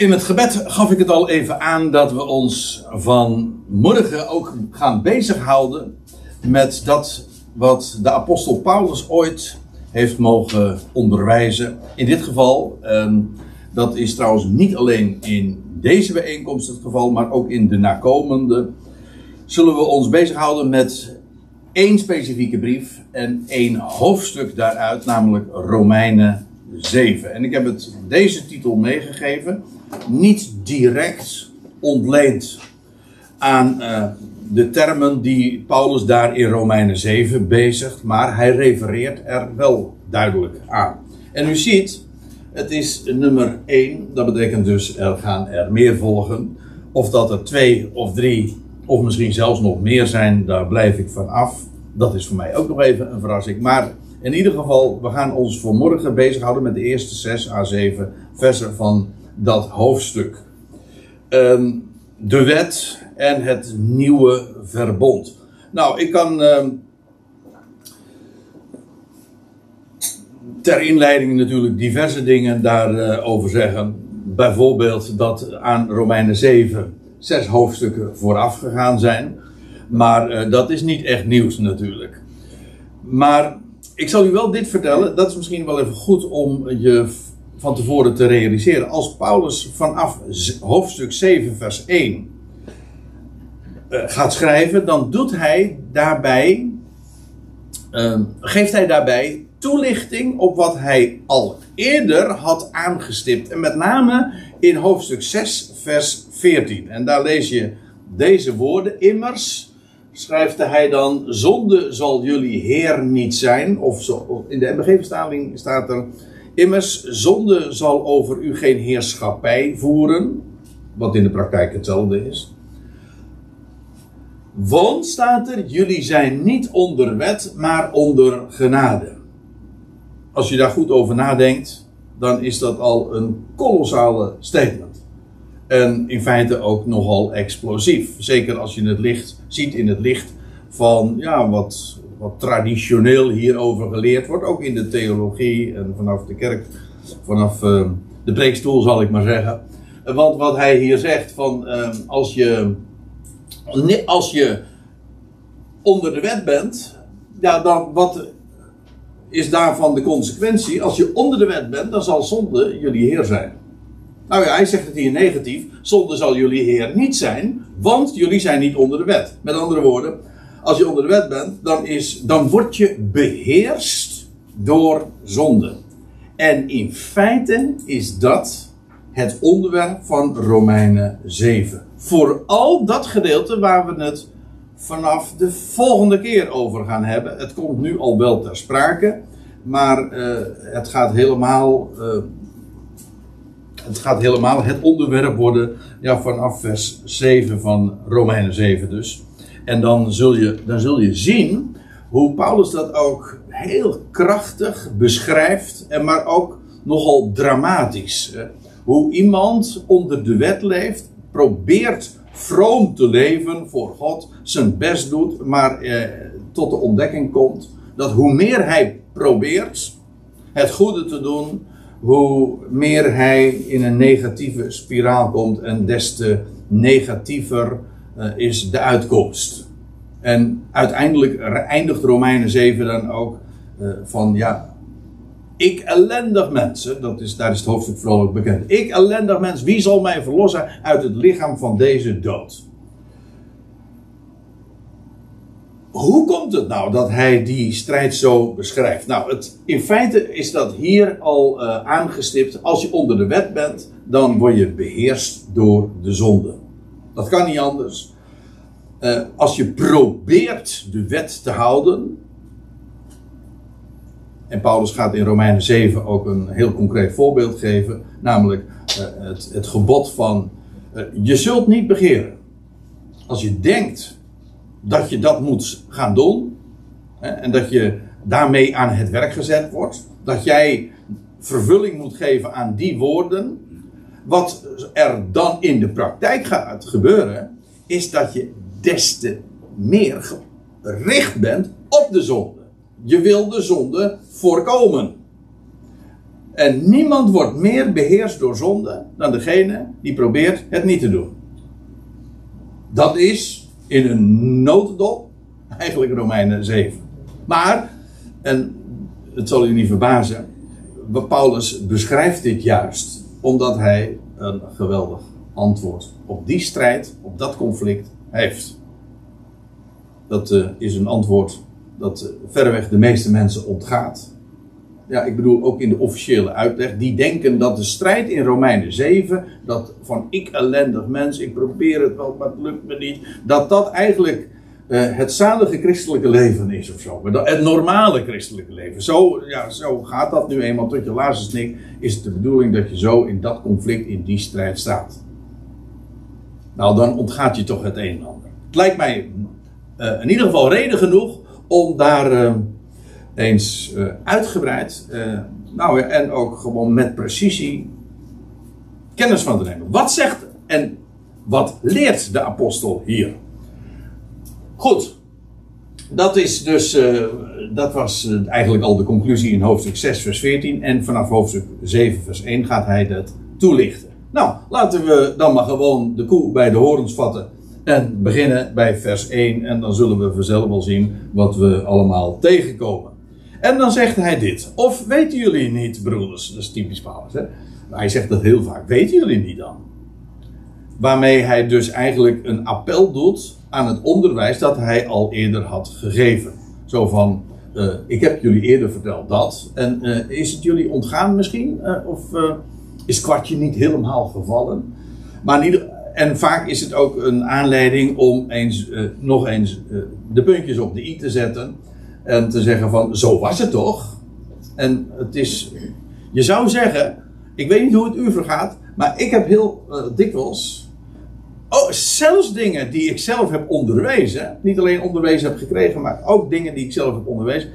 In het gebed gaf ik het al even aan dat we ons vanmorgen ook gaan bezighouden met dat wat de apostel Paulus ooit heeft mogen onderwijzen. In dit geval, ehm, dat is trouwens niet alleen in deze bijeenkomst het geval, maar ook in de nakomende, zullen we ons bezighouden met één specifieke brief en één hoofdstuk daaruit, namelijk Romeinen 7. En ik heb het deze titel meegegeven, niet direct ontleend aan uh, de termen die Paulus daar in Romeinen 7 bezigt, maar hij refereert er wel duidelijk aan. En u ziet, het is nummer 1, dat betekent dus er gaan er meer volgen. Of dat er twee of drie, of misschien zelfs nog meer zijn, daar blijf ik van af. Dat is voor mij ook nog even een verrassing. Maar in ieder geval, we gaan ons voor morgen bezighouden met de eerste 6 à 7 versen van dat hoofdstuk. Um, de wet en het nieuwe verbond. Nou, ik kan um, ter inleiding natuurlijk diverse dingen daarover zeggen. Bijvoorbeeld dat aan Romeinen 7 zes hoofdstukken vooraf gegaan zijn. Maar uh, dat is niet echt nieuws natuurlijk. Maar ik zal u wel dit vertellen. Dat is misschien wel even goed om je van tevoren te realiseren. Als Paulus vanaf hoofdstuk 7, vers 1 uh, gaat schrijven, dan doet hij daarbij, uh, geeft hij daarbij toelichting op wat hij al eerder had aangestipt. En met name in hoofdstuk 6, vers 14. En daar lees je deze woorden. Immers schrijft hij dan: Zonde zal jullie Heer niet zijn. Of zo, in de MBG-verstaling staat er: Immers, zonde zal over u geen heerschappij voeren. Wat in de praktijk hetzelfde is. Want staat er: Jullie zijn niet onder wet, maar onder genade. Als je daar goed over nadenkt, dan is dat al een kolossale statement. En in feite ook nogal explosief. Zeker als je het licht ziet in het licht van ja, wat, wat traditioneel hierover geleerd wordt. Ook in de theologie en vanaf de kerk, vanaf uh, de preekstoel zal ik maar zeggen. Want wat hij hier zegt van uh, als je, als je onder de wet bent, ja, dan wat is daarvan de consequentie? Als je onder de wet bent, dan zal zonde jullie heer zijn. Nou ja, hij zegt het hier negatief. Zonde zal jullie heer niet zijn, want jullie zijn niet onder de wet. Met andere woorden, als je onder de wet bent, dan, is, dan word je beheerst door zonde. En in feite is dat het onderwerp van Romeinen 7. Vooral dat gedeelte waar we het vanaf de volgende keer over gaan hebben. Het komt nu al wel ter sprake, maar uh, het gaat helemaal. Uh, het gaat helemaal het onderwerp worden ja, vanaf vers 7 van Romeinen 7 dus. En dan zul, je, dan zul je zien hoe Paulus dat ook heel krachtig beschrijft, en maar ook nogal dramatisch. Hoe iemand onder de wet leeft, probeert vroom te leven voor God, zijn best doet, maar eh, tot de ontdekking komt dat hoe meer hij probeert het goede te doen, hoe meer hij in een negatieve spiraal komt en des te negatiever uh, is de uitkomst. En uiteindelijk eindigt Romeinen 7 dan ook uh, van ja, ik ellendig mensen, dat is, daar is het hoofdstuk vrolijk bekend. Ik ellendig mens, wie zal mij verlossen uit het lichaam van deze dood? Hoe komt het nou dat hij die strijd zo beschrijft? Nou, het, in feite is dat hier al uh, aangestipt. Als je onder de wet bent, dan word je beheerst door de zonde. Dat kan niet anders. Uh, als je probeert de wet te houden, en Paulus gaat in Romeinen 7 ook een heel concreet voorbeeld geven, namelijk uh, het, het, gebod van uh, je zult niet begeren. Als je denkt dat je dat moet gaan doen hè, en dat je daarmee aan het werk gezet wordt, dat jij vervulling moet geven aan die woorden, wat er dan in de praktijk gaat gebeuren, is dat je des te meer gericht bent op de zonde. Je wil de zonde voorkomen. En niemand wordt meer beheerst door zonde dan degene die probeert het niet te doen. Dat is in een notendop eigenlijk Romeinen 7. Maar, en het zal u niet verbazen, Paulus beschrijft dit juist omdat hij een geweldig antwoord op die strijd, op dat conflict heeft. Dat uh, is een antwoord dat uh, verreweg de meeste mensen ontgaat. Ja, ik bedoel ook in de officiële uitleg. Die denken dat de strijd in Romeinen 7, dat van ik ellendig mens, ik probeer het wel, maar het lukt me niet. Dat dat eigenlijk uh, het zalige christelijke leven is of zo. Het normale christelijke leven. Zo, ja, zo gaat dat nu eenmaal tot je laatste snik. Is het de bedoeling dat je zo in dat conflict, in die strijd staat. Nou, dan ontgaat je toch het een en ander. Het lijkt mij uh, in ieder geval reden genoeg om daar uh, eens uitgebreid, nou en ook gewoon met precisie kennis van te nemen. Wat zegt en wat leert de apostel hier? Goed. Dat is dus, dat was eigenlijk al de conclusie in hoofdstuk 6 vers 14. En vanaf hoofdstuk 7 vers 1 gaat hij dat toelichten. Nou, laten we dan maar gewoon de koe bij de horens vatten. En beginnen bij vers 1. En dan zullen we vanzelf wel zien wat we allemaal tegenkomen. En dan zegt hij dit. Of weten jullie niet, broeders? Dat is typisch Paulus. Hè? Hij zegt dat heel vaak. Weten jullie niet dan? Waarmee hij dus eigenlijk een appel doet aan het onderwijs dat hij al eerder had gegeven. Zo van, uh, ik heb jullie eerder verteld dat. En uh, is het jullie ontgaan misschien? Uh, of is kwartje niet helemaal gevallen? Maar en vaak is het ook een aanleiding om eens, nog eens de puntjes op de i te zetten. En te zeggen van, zo was het toch? En het is, je zou zeggen, ik weet niet hoe het u vergaat, maar ik heb heel dikwijls Oh, zelfs dingen die ik zelf heb onderwezen, niet alleen onderwezen heb gekregen, maar ook dingen die ik zelf heb onderwezen,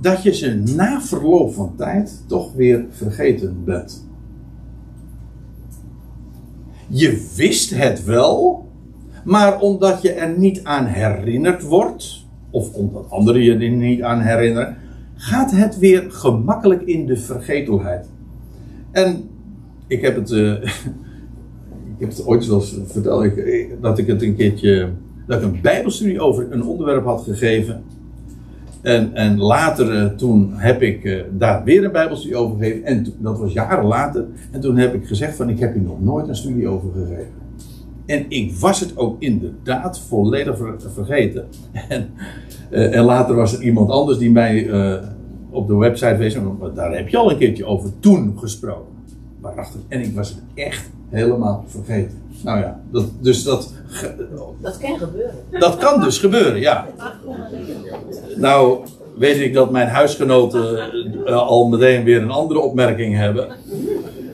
dat je ze na verloop van tijd toch weer vergeten bent. Je wist het wel, maar omdat je er niet aan herinnerd wordt, of omdat anderen je er niet aan herinneren, gaat het weer gemakkelijk in de vergetelheid. En ik heb het. Uh, ik heb het ooit eens verteld, ik, dat ik het een keertje, dat ik een bijbelstudie over een onderwerp had gegeven. En, en later, uh, toen heb ik uh, daar weer een bijbelstudie over gegeven. En dat was jaren later. En toen heb ik gezegd van, ik heb hier nog nooit een studie over gegeven. En ik was het ook inderdaad volledig ver, vergeten. En, uh, en, later was er iemand anders die mij op de website wees. Daar heb je al een keertje over toen gesproken. Waarachtig. En ik was het echt helemaal vergeten. Nou ja, dat, dus dat. Dat kan gebeuren. Dat kan dus gebeuren, ja. Nou, weet ik dat mijn huisgenoten uh, al meteen weer een andere opmerking hebben.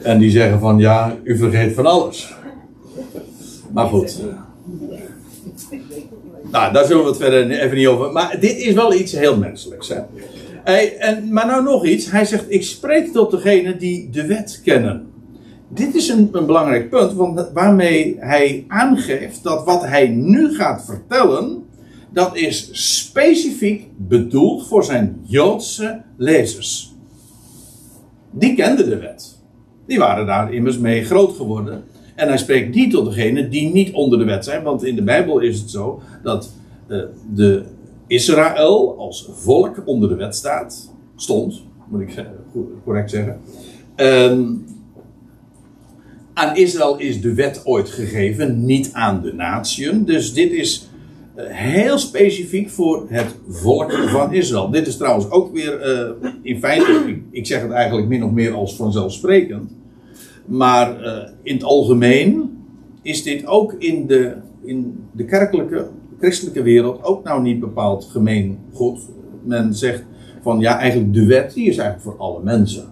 En die zeggen van ja, u vergeet van alles. Maar goed. Nou, daar zullen we het verder even niet over. Maar dit is wel iets heel menselijks. Hè? En, maar nou nog iets. Hij zegt: Ik spreek tot degenen die de wet kennen dit is een, een, belangrijk punt, want waarmee hij aangeeft dat wat hij nu gaat vertellen, dat is specifiek bedoeld voor zijn Joodse lezers. Die kenden de wet. Die waren daar immers mee groot geworden. En hij spreekt niet tot degenen die niet onder de wet zijn, want in de Bijbel is het zo dat uh, de Israël als volk onder de wet staat, stond, moet ik correct zeggen. Um, aan Israël is de wet ooit gegeven, niet aan de natieën. Dus dit is eh, heel specifiek voor het volk van Israël. Dit is trouwens ook weer uh, in feite, ik, zeg het eigenlijk min of meer als vanzelfsprekend. Maar uh, in het algemeen is dit ook in de, in de kerkelijke, christelijke wereld ook nou niet bepaald gemeen goed. Men zegt van ja, eigenlijk de wet die is eigenlijk voor alle mensen.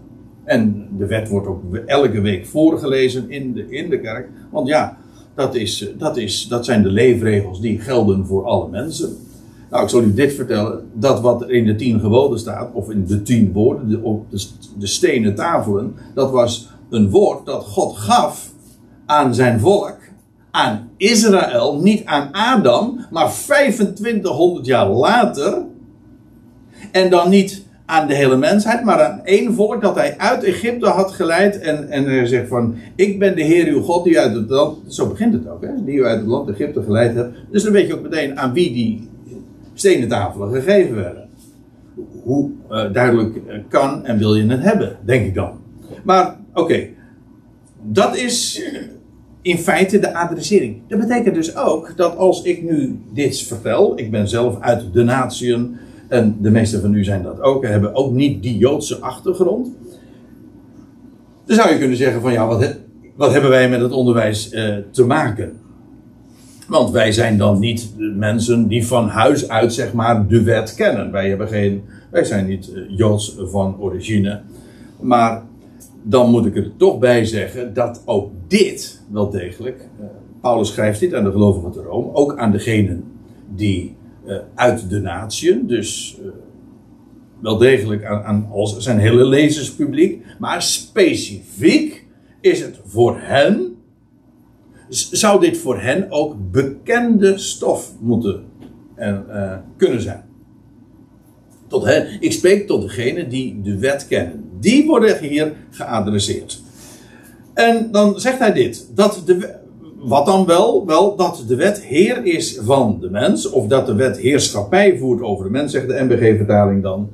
En de wet wordt ook elke week voorgelezen in de, in de kerk. Want ja, dat, is, dat, is, dat zijn de leefregels die gelden voor alle mensen. Nou, ik zal u dit vertellen. Dat wat er in de tien geboden staat, of in de tien woorden, de, op de, de stenen tafelen, dat was een woord dat God gaf aan zijn volk, aan Israël, niet aan Adam, maar 2500 jaar later. En dan niet aan de hele mensheid, maar aan één volk dat hij uit Egypte had geleid. En, en hij zegt van, ik ben de Heer uw God die uit het land, zo begint het ook, hè, die u uit het land Egypte geleid hebt. Dus dan weet je ook meteen aan wie die stenen tafelen gegeven werden. Hoe uh, duidelijk kan en wil je het hebben, denk ik dan. Maar oké, dat is in feite de adressering. Dat betekent dus ook dat als ik nu dit vertel, ik ben zelf uit de natieën, en de meeste van u zijn dat ook, hebben ook niet die Joodse achtergrond. Dan zou je kunnen zeggen van ja, wat, wat hebben wij met het onderwijs eh, te maken? Want wij zijn dan niet mensen die van huis uit zeg maar de wet kennen. Wij, hebben geen, wij zijn niet uh, Joods van origine. Maar dan moet ik er toch bij zeggen dat ook dit wel degelijk, uh, Paulus schrijft dit aan de gelovigen van Rome, ook aan degenen die uh, uit de natie, dus uh, wel degelijk aan, aan zijn hele lezerspubliek, maar specifiek is het voor hen, zou dit voor hen ook bekende stof moeten en, kunnen zijn. Tot hen, ik spreek tot degenen die de wet kennen. Die worden hier geadresseerd. En dan zegt hij dit: dat de, wat dan wel? Wel dat de wet heer is van de mens, of dat de wet heerschappij voert over de mens, zegt de NBG-vertaling dan.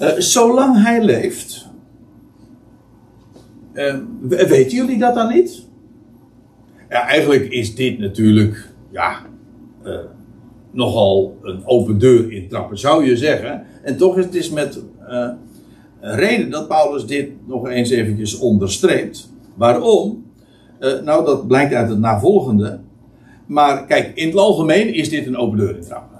Uh, zolang hij leeft. Uh, weten jullie dat dan niet? Ja, eigenlijk is dit natuurlijk, ja, uh, nogal een open deur intrappen, zou je zeggen. En toch is het met reden dat Paulus dit nog eens eventjes onderstreept. Waarom? Uh, nou, dat blijkt uit het navolgende. Maar kijk, in het algemeen is dit een open deur intrappen.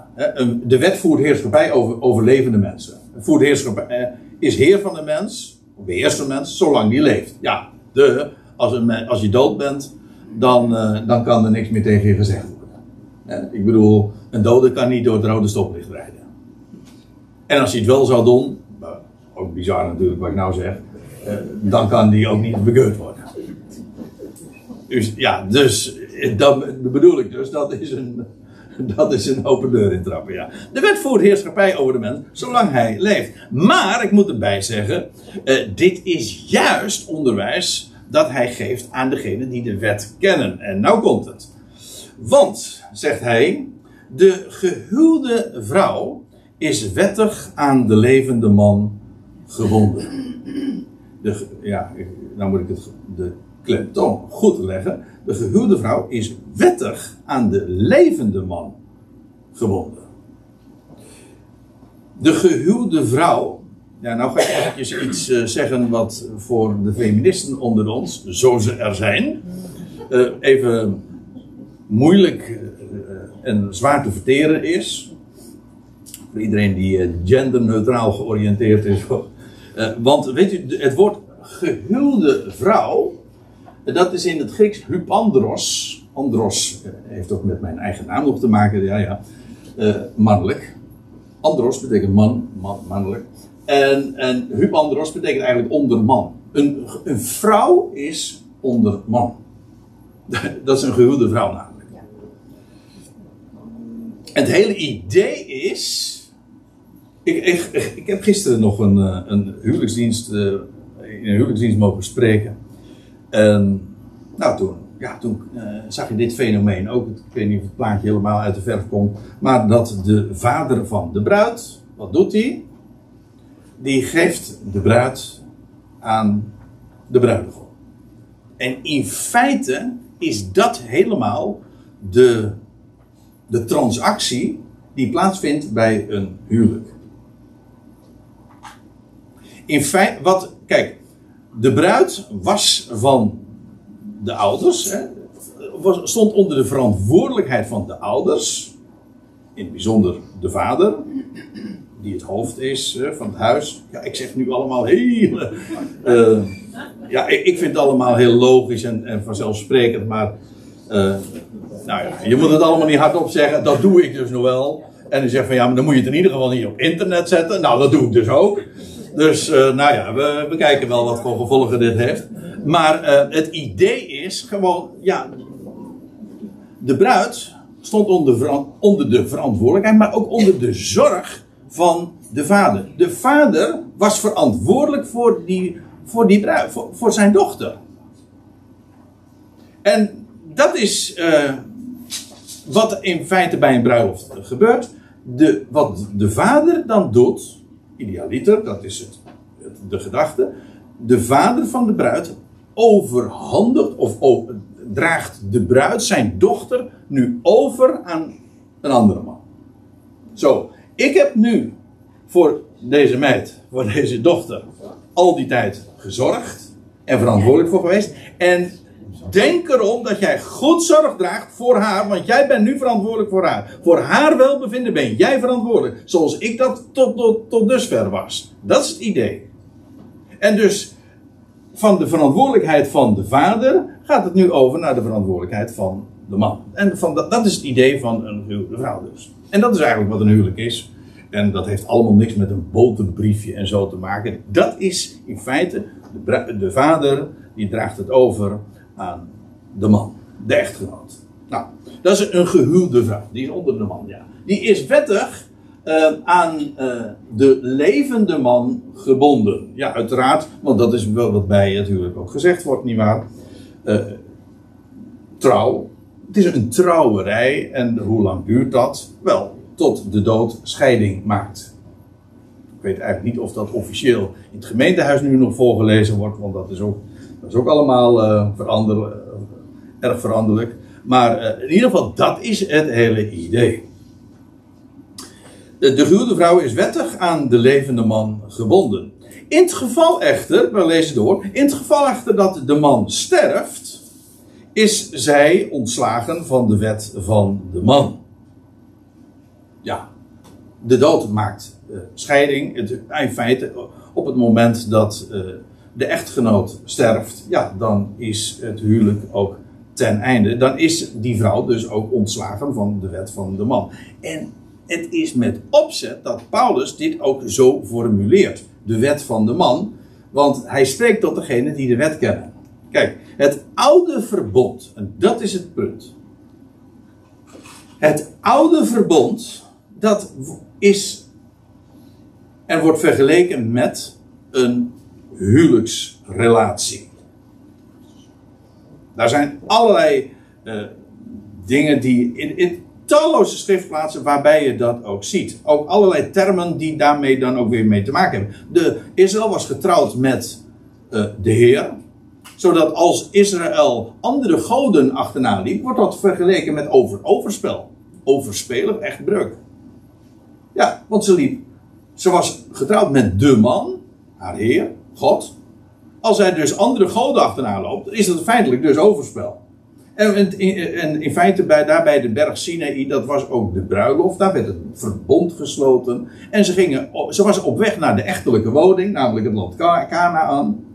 De wet voert heerschappij over, over levende mensen. Voert heerschappij, eh, is heer van de mens, beheerst de mens, zolang die leeft. Ja, de, als, een, als je dood bent, dan, uh, dan kan er niks meer tegen je gezegd worden. ik bedoel, een dode kan niet door het rode stoplicht rijden. En als hij het wel zou doen, ook bizar natuurlijk wat ik nou zeg, uh, dan kan die ook niet bekeurd worden. Dus ja, dus dat bedoel ik dus, dat is een, dat is een open deur intrappen, ja. De wet voert heerschappij over de mens, zolang hij leeft. Maar, ik moet erbij zeggen, uh, dit is juist onderwijs dat hij geeft aan degenen die de wet kennen. En nou komt het. Want, zegt hij, de gehuwde vrouw is wettig aan de levende man gebonden. De, ja, nou moet ik het, de klemtoon goed leggen. De gehuwde vrouw is wettig aan de levende man gebonden. De gehuwde vrouw. Ja, nou ga ik eventjes iets uh, zeggen wat voor de feministen onder ons, zo ze er zijn, uh, even moeilijk uh, en zwaar te verteren is. Voor iedereen die genderneutraal georiënteerd is. Want weet u, het woord gehuwde vrouw dat is in het Grieks hypandros. Andros eh, heeft ook met mijn eigen naam nog te maken, ja, ja. Uh, mannelijk. Andros betekent man, man mannelijk. En, en hypandros betekent eigenlijk onderman. Een, een vrouw is onderman. Dat is een gehuwde vrouw namelijk. En het hele idee is. Ik, ik, ik heb gisteren nog een, eh, een huwelijksdienst. in een huwelijksdienst mogen spreken. En nou, toen, ja, toen uh, zag je dit fenomeen ook. Ik weet niet of het plaatje helemaal uit de verf komt. Maar dat de vader van de bruid, wat doet hij? Die geeft de bruid aan de bruidegom. En in feite is dat helemaal de, de transactie die plaatsvindt bij een huwelijk. In feite, wat, kijk, de bruid was van de ouders, hè, stond onder de verantwoordelijkheid van de ouders, in het bijzonder de vader, die het hoofd is hè, van het huis. Ja, ik zeg nu allemaal heel. Uh, ja, ik, vind het allemaal heel logisch en, en vanzelfsprekend, maar. Uh, nou ja, je moet het allemaal niet hardop zeggen, dat doe ik dus nog wel. En dan zeg van ja, maar dan moet je het in ieder geval niet op internet zetten. Nou, dat doe ik dus ook. Dus uh, nou ja, we, we, kijken wel wat voor gevolgen dit heeft. Maar uh, het idee is gewoon, ja, de bruid stond onder, onder de verantwoordelijkheid, maar ook onder de zorg van de vader. De vader was verantwoordelijk voor, die, voor, die voor, voor zijn dochter. En dat is uh, wat in feite bij een bruiloft gebeurt. De, wat de vader dan doet, idealiter, dat is het, de gedachte. De vader van de bruid overhandigt of draagt de bruid, zijn dochter, nu over aan een andere man. Zo, ik heb nu voor deze meid, voor deze dochter, al die tijd gezorgd en verantwoordelijk voor geweest. En denk erom dat jij goed zorg draagt voor haar, want jij bent nu verantwoordelijk voor haar. Voor haar welbevinden ben jij verantwoordelijk, zoals ik dat tot, tot, dusver was. Dat is het idee. En dus van de verantwoordelijkheid van de vader gaat het nu over naar de verantwoordelijkheid van de man. En van dat, dat is het idee van een gehuwde vrouw dus. En dat is eigenlijk wat een huwelijk is. En dat heeft allemaal niks met een boterbriefje en zo te maken. Dat is in feite de vader die draagt het over aan de man, de echtgenoot. Nou, dat is een gehuwde vrouw. Die is onder de man, ja. Die is wettig uh, aan uh, de levende man gebonden. Ja, uiteraard, want dat is wel wat bij natuurlijk ook gezegd wordt, nietwaar? Uh, trouw. Het is een trouwerij en hoe lang duurt dat? Wel, tot de dood scheiding maakt. Ik weet eigenlijk niet of dat officieel in het gemeentehuis nu nog voorgelezen wordt, want dat is ook, dat is ook allemaal verander, erg veranderlijk. Maar in ieder geval, dat is het hele idee. De, de gehuwde vrouw is wettig aan de levende man gebonden. In het geval echter, we lezen door, in het geval echter dat de man sterft, is zij ontslagen van de wet van de man. Ja, de dood maakt uh, scheiding. In feite, op het moment dat uh, de echtgenoot sterft, ja, dan is het huwelijk ook ten einde. Dan is die vrouw dus ook ontslagen van de wet van de man. En het is met opzet dat Paulus dit ook zo formuleert. De wet van de man. Want hij spreekt tot degene die de wet kennen. Kijk, het oude verbond, en dat is het punt. Het oude verbond, dat is en wordt vergeleken met een huwelijksrelatie. Daar zijn allerlei uh, dingen die in, in, talloze schriftplaatsen waarbij je dat ook ziet. Ook allerlei termen die daarmee dan ook weer mee te maken hebben. De, Israël was getrouwd met uh, de Heer. Zodat als Israël andere goden achterna liep, wordt dat vergeleken met over, overspel. Overspelig, echt breuk. Ja, want ze liep. Ze was getrouwd met de man, haar Heer, Als hij dus andere goden achterna loopt, is dat feitelijk dus overspel. En in, feite bij, daar bij de berg Sinaï, dat was ook de bruiloft. Daar werd het verbond gesloten. En ze, gingen, ze was op weg naar de echtelijke woning, namelijk het land Canaan.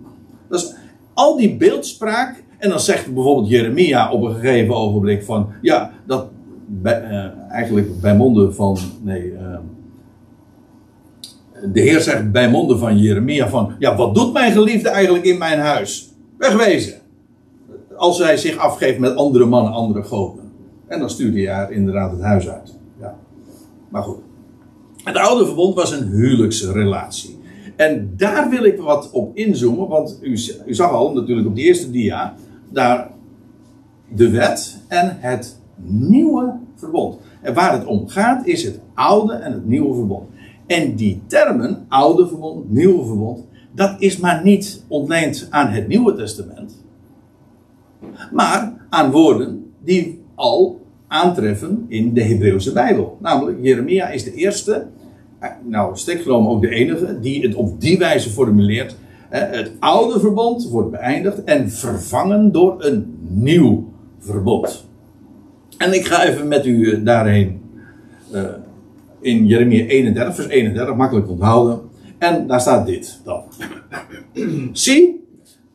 Dus al die beeldspraak. En dan zegt bijvoorbeeld Jeremia op een gegeven ogenblik van... Ja, dat uh, eigenlijk bij monden van... Nee, uh, de Heer zegt bij monden van Jeremia van... Ja, wat doet mijn geliefde eigenlijk in mijn huis? Wegwezen als zij zich afgeeft met andere mannen, andere goden. En dan stuurde je haar inderdaad het huis uit. Ja. Maar goed. Het oude verbond was een huwelijksrelatie. En daar wil ik wat op inzoomen, want u, u zag al natuurlijk op die eerste dia, daar de wet en het nieuwe verbond. En waar het om gaat is het oude en het nieuwe verbond. En die termen, oude verbond, nieuwe verbond, dat is maar niet ontleend aan het Nieuwe Testament maar aan woorden die al aantreffen in de Hebreeuwse Bijbel. Namelijk, Jeremia is de eerste, eh, nou stekgenomen ook de enige, die het op die wijze formuleert. Het oude verbond wordt beëindigd en vervangen door een nieuw verbond. En ik ga even met u eh, daarheen in Jeremia 31, vers 31, makkelijk onthouden. En daar staat dit dan. Zie,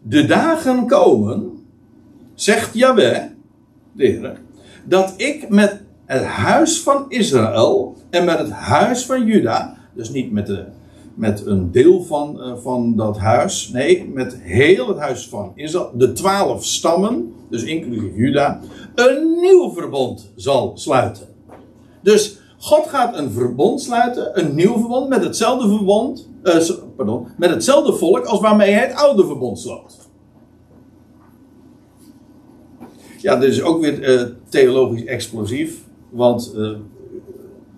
de dagen komen zegt Heer, dat ik met het huis van Israël en met het huis van Juda, dus niet met, de, met een deel van, uh, van dat huis, nee, met heel het huis van Israël, de twaalf stammen, dus inclusief Juda, een nieuw verbond zal sluiten. Dus God gaat een verbond sluiten, een nieuw verbond, met hetzelfde eh, met hetzelfde volk als waarmee hij het oude verbond sloot. Ja, dit is ook weer uh, theologisch explosief, want uh,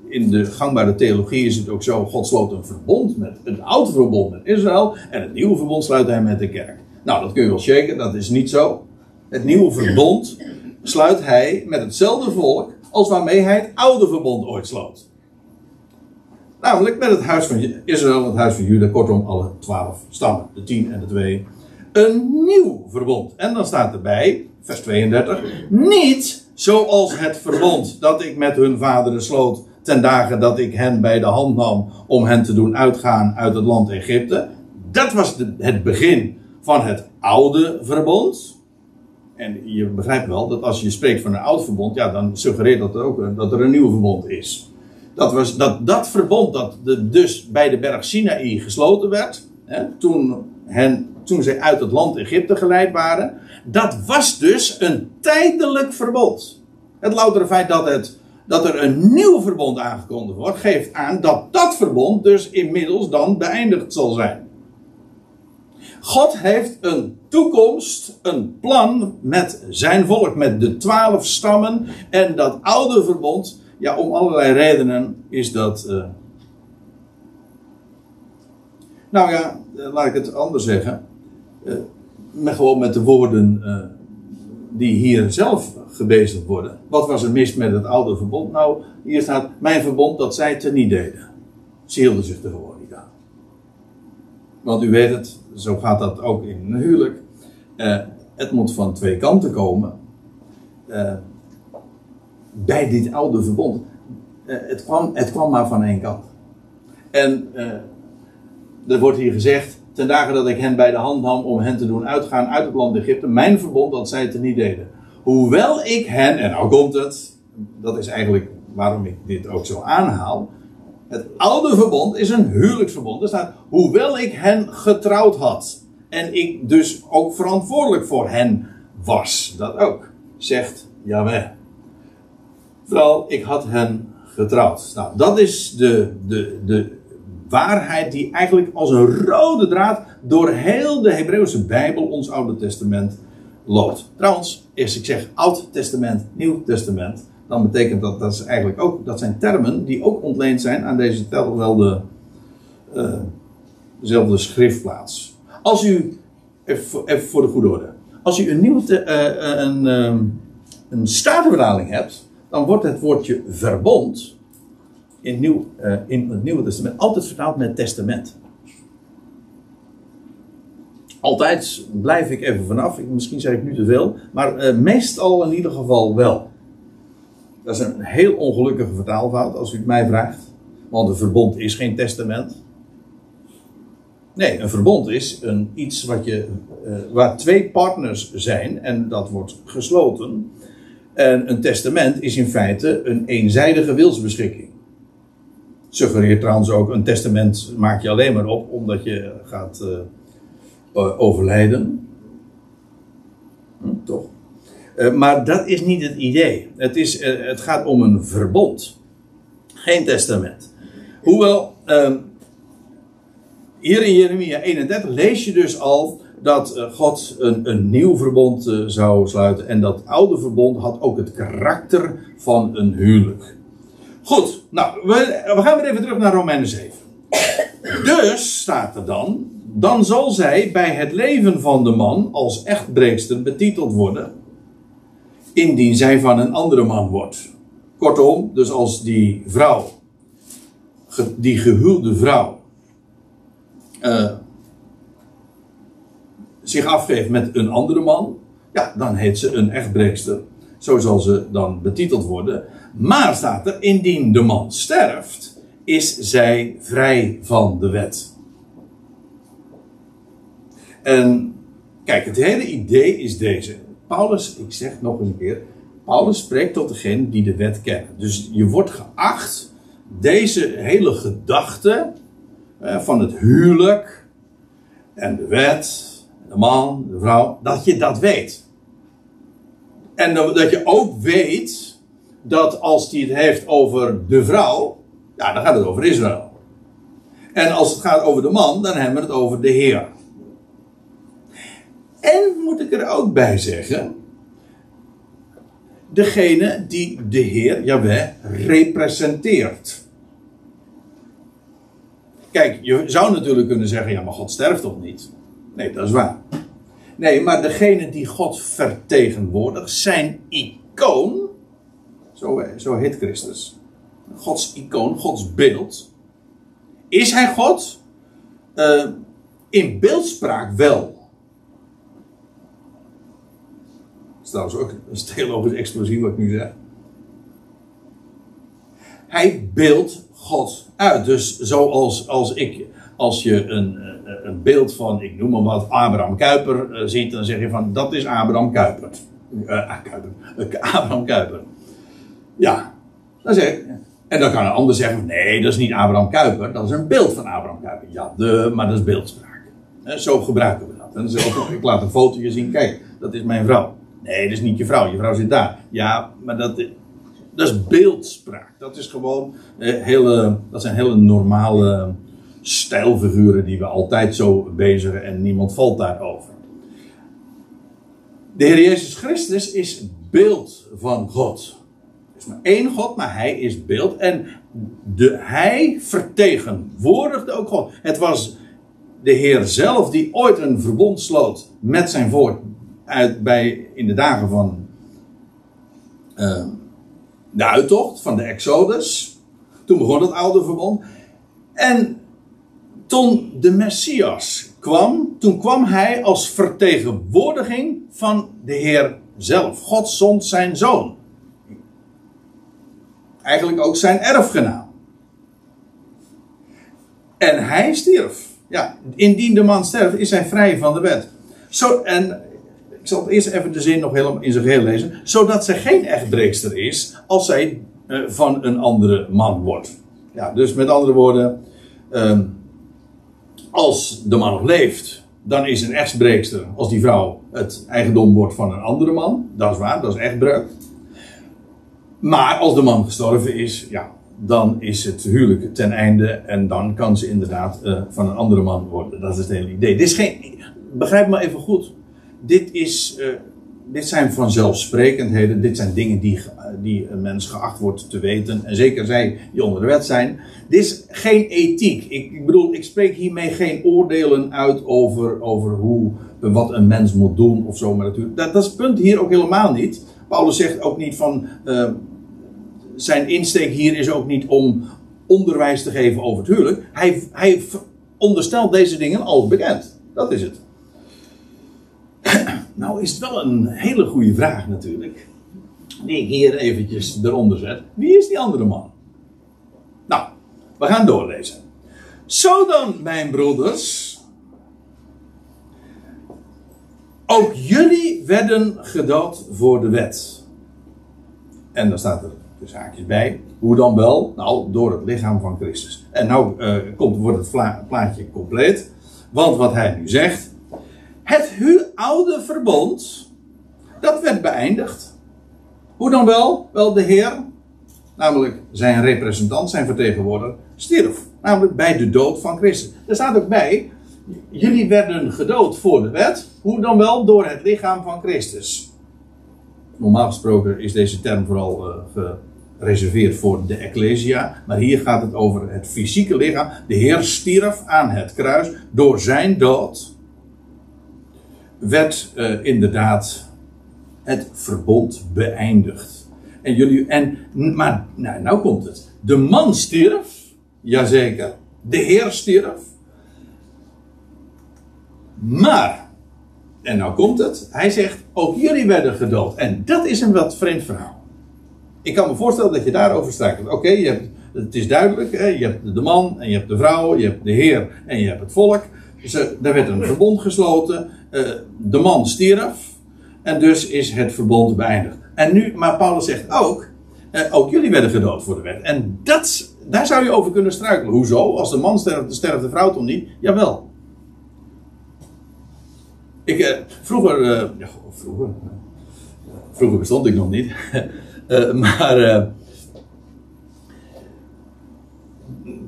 in de gangbare theologie is het ook zo: God sloot een verbond met een oud verbond met Israël en het nieuwe verbond sluit hij met de kerk. Nou, dat kun je wel shaken, dat is niet zo. Het nieuwe verbond sluit hij met hetzelfde volk als waarmee hij het oude verbond ooit sloot. Namelijk met het huis van Israël, het huis van Juda, kortom alle twaalf stammen, de tien en de twee. Een nieuw verbond. En dan staat erbij, vers 32, niet zoals het verbond dat ik met hun vaderen sloot ten dagen dat ik hen bij de hand nam om hen te doen uitgaan uit het land Egypte. Dat was het begin van het oude verbond. En je begrijpt wel dat als je spreekt van een oud verbond, ja, dan suggereert dat ook dat er een nieuw verbond is. Dat, was, dat, dat verbond dat dus bij de berg Sinaï gesloten werd, hè, toen, hen, toen zij uit het land Egypte geleid waren, dat was dus een tijdelijk verbond. Het loutere feit dat, het, dat er een nieuw verbond aangekondigd wordt, geeft aan dat dat verbond dus inmiddels dan beëindigd zal zijn. God heeft een toekomst, een plan met zijn volk, met de twaalf stammen en dat oude verbond. Ja, om allerlei redenen is dat. Uh... Nou ja, eh, laat ik het anders zeggen. Uh, gewoon met de woorden die hier zelf gebezigd worden. Wat was er mis met het oude verbond? Nou, hier staat: Mijn verbond dat zij te niet deden. Ze hielden zich er gewoon niet aan. Want u weet het, zo gaat dat ook in een huwelijk. Uh, het moet van twee kanten komen. Uh, bij dit oude verbond. Uh, het, kwam, het kwam maar van één kant. En er wordt hier gezegd. Ten dagen dat ik hen bij de hand nam om hen te doen uitgaan uit het land Egypte. Mijn verbond dat zij het er niet deden. Hoewel ik hen, en nou komt het. Dat is eigenlijk waarom ik dit ook zo aanhaal. Het oude verbond is een huwelijksverbond. Er staat, hoewel ik hen getrouwd had. En ik dus ook verantwoordelijk voor hen was. Dat ook, zegt Yahweh. Vooral, ik had hen getrouwd. Nou, dat is de, de, de waarheid die eigenlijk als een rode draad door heel de Hebreeuwse Bijbel, ons Oude Testament, loopt. Trouwens, eerst ik zeg Oud Testament, Nieuw Testament, dan betekent dat dat is eigenlijk ook, dat zijn termen die ook ontleend zijn aan deze uh, dezelfde schriftplaats. Als u, even, voor de goede orde, als u een nieuwe, uh, een, um, een statenvertaling hebt, dan wordt het woordje verbond in, nieuw, in het Nieuwe Testament altijd vertaald met testament. Altijd blijf ik even vanaf, misschien zeg ik nu te veel, maar meestal in ieder geval wel. Dat is een heel ongelukkige vertaalfout, als u het mij vraagt. Want een verbond is geen testament. Nee, een verbond is een, iets wat je, uh, waar twee partners zijn en dat wordt gesloten. En een testament is in feite een eenzijdige wilsbeschikking. Suggereert trouwens ook, een testament maak je alleen maar op omdat je gaat uh, overlijden. Hm, toch? Uh, maar dat is niet het idee. Het, is, het gaat om een verbond. Geen testament. Hoewel, ehm, hier in Jeremia 31 lees je dus al dat uh, God een, een nieuw verbond zou sluiten. En dat oude verbond had ook het karakter van een huwelijk. Goed, nou, we, we gaan weer even terug naar Romeinen 7. Dus staat er dan, dan zal zij bij het leven van de man als echtbreekster betiteld worden, indien zij van een andere man wordt. Kortom, dus als die vrouw, die gehuwde vrouw, uh, zich afgeeft met een andere man, ja, dan heet ze een echtbreekster. Zo zal ze dan betiteld worden. Maar staat er, indien de man sterft, is zij vrij van de wet. En kijk, het hele idee is deze. Paulus, ik zeg nog een keer, Paulus spreekt tot degene die de wet kennen. Dus je wordt geacht deze hele gedachte van het huwelijk en de wet, de man, de vrouw, dat je dat weet. En dat je ook weet dat als hij het heeft over de vrouw, ja, dan gaat het over Israël. En als het gaat over de man, dan hebben we het over de Heer. En moet ik er ook bij zeggen, degene die de Heer, Jaweh, representeert. Kijk, je zou natuurlijk kunnen zeggen, ja, maar God sterft toch niet? Nee, dat is waar. Nee, maar degene die God vertegenwoordigt, zijn icoon, zo, zo heet Christus, Gods icoon, Gods beeld, is hij God? Uh, in beeldspraak wel. Dat is trouwens ook een theologisch explosief wat ik nu zeg. Hij beeldt God uit. Dus zoals als ik, als je een, eh, een beeld van, ik noem maar wat, Abraham Kuyper uh, ziet, dan zeg je van dat is Abraham Kuyper. Uh, Kuyper. Abraham Kuyper. Ja, dan zeg ik. En dan kan een ander zeggen: nee, dat is niet Abraham Kuyper, dat is een beeld van Abraham Kuyper. Ja, de, maar dat is beeldspraak. zo gebruiken we dat. En ik laat een fotootje zien: kijk, dat is mijn vrouw. Nee, dat is niet je vrouw, je vrouw zit daar. Ja, maar dat, dat is beeldspraak. Dat is gewoon eh, hele, dat zijn hele normale stijlfiguren die we altijd zo bezigen en niemand valt daarover. De Heer Jezus Christus is beeld van God. Er is maar één God, maar hij is beeld. En de, hij vertegenwoordigde ook God. Het was de Heer zelf die ooit een verbond sloot met zijn volk uit, bij, in de dagen van uh, de uittocht, van de Exodus. Toen begon het oude verbond. En toen de Messias kwam, toen kwam hij als vertegenwoordiging van de Heer zelf. God zond zijn zoon. Eigenlijk ook zijn erfgenaam. En hij stierf. Ja, indien de man sterft, is hij vrij van de wet. Zo, en ik zal eerst even de zin nog helemaal in zijn geheel lezen. Zodat zij geen echtbreekster is als zij uh, van een andere man wordt. Ja, dus met andere woorden, uh, als de man nog leeft, dan is een echtbreekster als die vrouw het eigendom wordt van een andere man. Dat is waar, dat is echtbreuk. Maar als de man gestorven is, ja, dan is het huwelijk ten einde en dan kan ze inderdaad uh, van een andere man worden. Dat is het hele idee. Dit is geen, begrijp me even goed dit, is, uh, dit zijn vanzelfsprekendheden. Dit zijn dingen die, die een mens geacht wordt te weten. En zeker zij die onder de wet zijn. Dit is geen ethiek. Ik, ik bedoel, ik spreek hiermee geen oordelen uit over, over hoe, wat een mens moet doen of zo. Maar natuurlijk, dat, dat is het punt hier ook helemaal niet. Paulus zegt ook niet van. Uh, zijn insteek hier is ook niet om onderwijs te geven over het huwelijk. Hij, hij onderstelt deze dingen al bekend. Dat is het. Nou is het wel een hele goede vraag natuurlijk. Die ik hier eventjes eronder zet. Wie is die andere man? Nou, we gaan doorlezen. Zo dan, mijn broeders. Ook jullie werden gedood voor de wet. En dan staat er de zaakjes bij. Hoe dan wel? Nou, door het lichaam van Christus. En nou uh, komt, wordt het plaatje compleet. Want wat hij nu zegt. Het oude verbond, dat werd beëindigd. Hoe dan wel? Wel, de Heer, namelijk zijn representant, zijn vertegenwoordiger, stierf. Namelijk bij de dood van Christus. Er staat ook bij, jullie werden gedood voor de wet. Hoe dan wel? Door het lichaam van Christus. Normaal gesproken is deze term vooral uh, gereserveerd voor de Ecclesia. Maar hier gaat het over het fysieke lichaam. De Heer stierf aan het kruis door zijn dood werd uh, inderdaad het verbond beëindigd. En jullie, en, maar nou, nou komt het. De man stierf, jazeker. De Heer stierf. Maar, en nou komt het, hij zegt, ook jullie werden gedood. En dat is een wat vreemd verhaal. Ik kan me voorstellen dat je daarover strijkt. Oké, okay, het is duidelijk, hè, je hebt de man en je hebt de vrouw, je hebt de Heer en je hebt het volk. Dus, uh, daar werd een verbond gesloten. Uh, de man stierf. En dus is het verbond beëindigd. En nu, maar Paulus zegt ook. Uh, ook jullie werden gedood voor de wet. En dat, daar zou je over kunnen struikelen. Hoezo? Als de man sterft, sterft de vrouw toch niet? Jawel. Ik, vroeger, ja, vroeger. Vroeger bestond ik nog niet. Maar. Uh,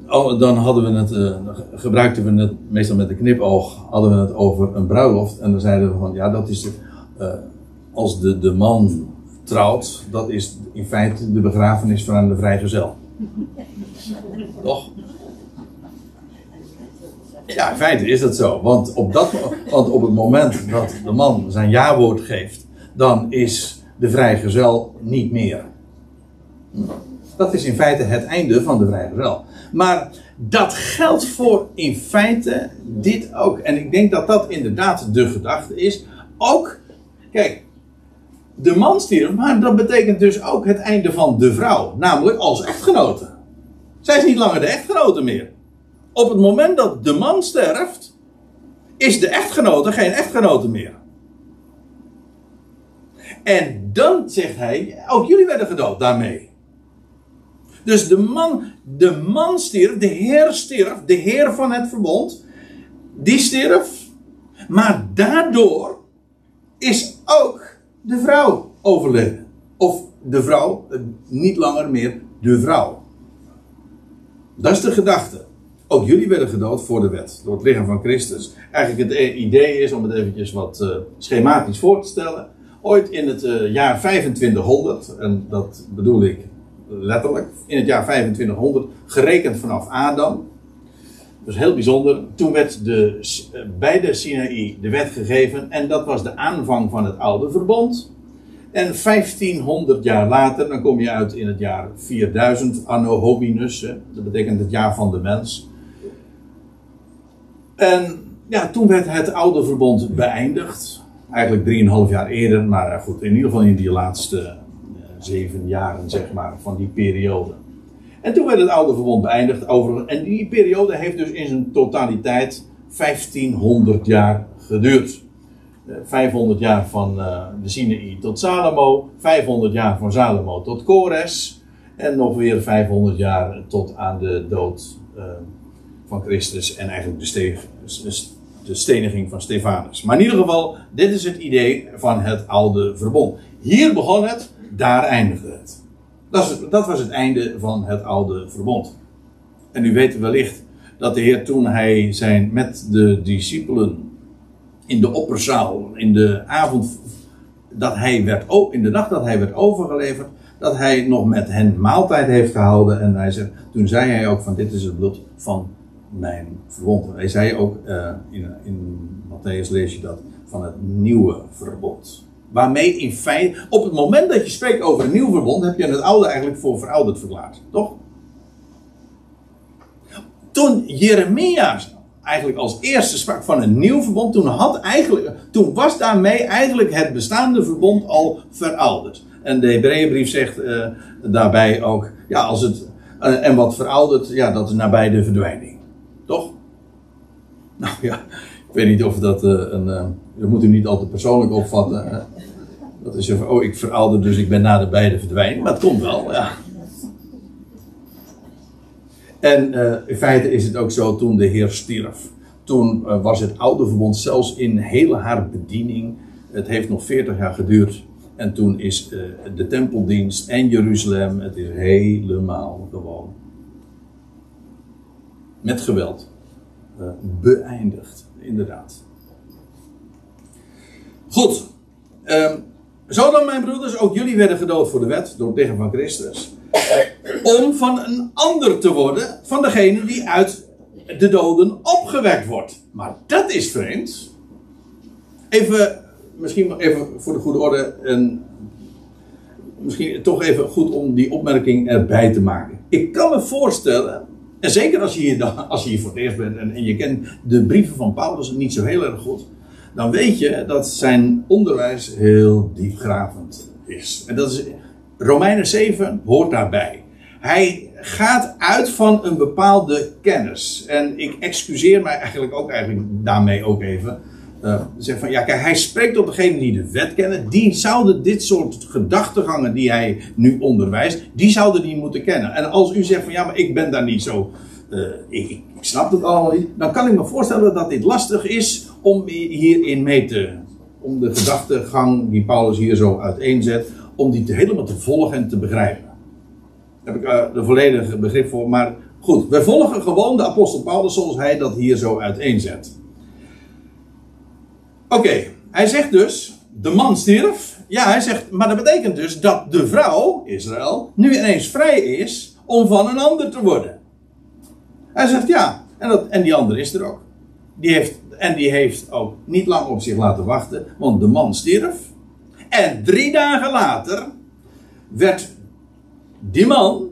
oh, dan hadden we het. Uh, gebruikten we het meestal met een knipoog. Hadden we het over een bruiloft. En dan zeiden we van ja, dat is. De, als de, de man trouwt, dat is in feite de begrafenis van de vrijgezel. Toch? Ja, in feite is dat zo. Want op, dat, want op het moment dat de man zijn ja-woord geeft, dan is de vrijgezel niet meer. Dat is in feite het einde van de vrijgezel. Maar dat geldt voor in feite dit ook. En ik denk dat dat inderdaad de gedachte is. Ook, kijk, de man stierf, maar dat betekent dus ook het einde van de vrouw. Namelijk als echtgenote. Zij is niet langer de echtgenote meer. Op het moment dat de man sterft, is de echtgenote geen echtgenote meer. En dan zegt hij, ook jullie werden gedood daarmee. Dus de man, de man stierf, de Heer stierf, de Heer van het verbond, die stierf. Maar daardoor is ook de vrouw overleden. Of de vrouw, eh, niet langer meer de vrouw. Dat is de gedachte. Ook jullie werden gedood voor de wet, door het lichaam van Christus. Eigenlijk het idee is, om het eventjes wat uh, schematisch voor te stellen. Ooit in het uh, jaar 2500, en dat bedoel ik letterlijk, in het jaar 2500, gerekend vanaf Adam. Dus heel bijzonder. Toen werd de, bij de Sinaï de wet gegeven en dat was de aanvang van het oude verbond. En 1500 jaar later, dan kom je uit in het jaar 4000, anno hominus, dat betekent het jaar van de mens. En ja, toen werd het oude verbond beëindigd. Eigenlijk 3,5 jaar eerder, maar goed, in ieder geval in die laatste zeven jaren, zeg maar, van die periode. En toen werd het oude verbond beëindigd. Over, en die periode heeft dus in zijn totaliteit 1500 jaar geduurd. 500 eh, jaar van uh, de Sinaï tot Salomo, 500 jaar van Salomo tot Kores en nog weer 500 jaar tot aan de dood uh, van Christus en eigenlijk de, de steniging van Stefanus. Maar in ieder geval, dit is het idee van het oude verbond. Hier begon het, daar eindigde het. Dat, was het einde van het oude verbond. En u weet wellicht dat de Heer toen hij zijn met de discipelen in de opperzaal, in de avond dat hij werd, in de nacht dat hij werd overgeleverd, dat hij nog met hen maaltijd heeft gehouden. En hij zegt, toen zei hij ook van dit is het bloed van mijn verbond. Hij zei ook, uh, in, in Matthäus lees je dat, van het nieuwe verbond. Waarmee in feite, op het moment dat je spreekt over een nieuw verbond, heb je het oude eigenlijk voor verouderd verklaard. Toch? Toen Jeremia eigenlijk als eerste sprak van een nieuw verbond, toen, had eigenlijk, toen was daarmee eigenlijk het bestaande verbond al verouderd. En de Hebreeënbrief zegt uh, daarbij ook, ja, als het, uh, en wat verouderd, ja, dat is nabij de verdwijning. Toch? Nou ja, weet niet of dat uh, een, dat moet u niet altijd persoonlijk opvatten. Dat is van, oh, ik verouder, dus ik ben naderbij de verdwijning. Maar het komt wel, ja. En uh, in feite is het ook zo toen de Heer stierf. Toen was het oude verbond zelfs in hele haar bediening. Het heeft nog 40 jaar geduurd. En toen is de tempeldienst en Jeruzalem, het is helemaal gewoon met geweld beëindigd. Inderdaad. Goed. Um, zo dan, mijn broeders, ook jullie werden gedood voor de wet door het lichaam van Christus om van een ander te worden, van degene die uit de doden opgewekt wordt. Maar dat is vreemd. Even, misschien even voor de goede orde, en misschien toch even goed om die opmerking erbij te maken. Ik kan me voorstellen, en zeker als je als je hier voor het eerst bent en, en je kent de brieven van Paulus niet zo heel erg goed, dan weet je dat zijn onderwijs heel diepgravend is. En dat is Romeinen 7 hoort daarbij. Hij gaat uit van een bepaalde kennis. En ik excuseer mij eigenlijk ook eigenlijk daarmee ook even. Uh, zeg van, ja, kijk, hij spreekt op degene die de wet kennen. Die zouden dit soort gedachtegangen die hij nu onderwijst, die zouden die moeten kennen. En als u zegt van, ja, maar ik ben daar niet zo, uh, ik, ik, snap het allemaal niet. Dan kan ik me voorstellen dat dit lastig is om hierin mee te, om de gedachtegang die Paulus hier zo uiteenzet, om die te, helemaal te volgen en te begrijpen. Daar heb ik uh, de volledige begrip voor. Maar goed, we volgen gewoon de apostel Paulus zoals hij dat hier zo uiteenzet. Oké, hij zegt dus, de man stierf. Ja, hij zegt, maar dat betekent dus dat de vrouw, Israël, nu ineens vrij is om van een ander te worden. Hij zegt ja, en, dat, en die ander is er ook. Die heeft, en die heeft ook niet lang op zich laten wachten, want de man stierf. En drie dagen later werd die man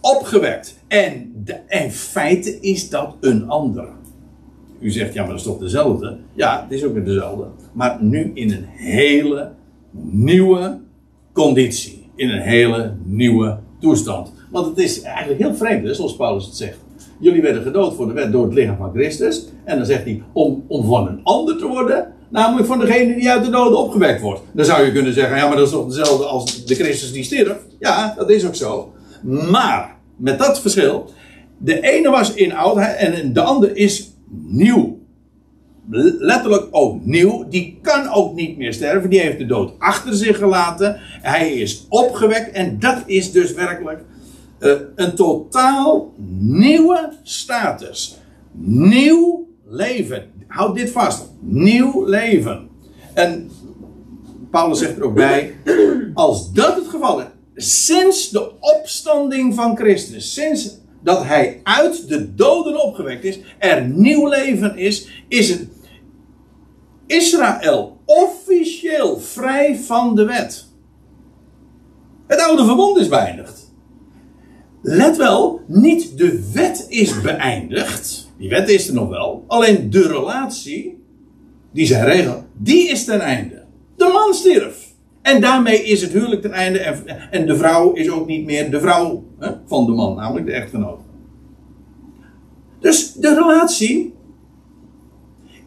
opgewekt. En de, in feite is dat een ander. U zegt, ja, maar dat is toch dezelfde? Ja, het is ook weer dezelfde. Maar nu in een hele nieuwe conditie. In een hele nieuwe toestand. Want het is eigenlijk heel vreemd, zoals Paulus het zegt. Jullie werden gedood voor de wet door het lichaam van Christus. En dan zegt hij, om, om van een ander te worden, namelijk van degene die uit de doden opgewekt wordt. Dan zou je kunnen zeggen, ja, maar dat is toch hetzelfde als de Christus die stierf? Ja, dat is ook zo. Maar, met dat verschil, de ene was in oudheid en de andere is nieuw. Letterlijk ook nieuw. Die kan ook niet meer sterven. Die heeft de dood achter zich gelaten. Hij is opgewekt. En dat is dus werkelijk uh, een totaal nieuwe status. Nieuw leven. Houd dit vast. Nieuw leven. En Paulus zegt er ook bij: als dat het geval is, sinds de opstanding van Christus, sinds dat hij uit de doden opgewekt is, er nieuw leven is, is het Israël officieel vrij van de wet. Het oude verbond is beëindigd. Let wel, niet de wet is beëindigd. Die wet is er nog wel. Alleen de relatie, die zij regelt, die is ten einde. De man stierf. En daarmee is het huwelijk ten einde. En, de vrouw is ook niet meer de vrouw hè, van de man, namelijk de echtgenoot. Dus de relatie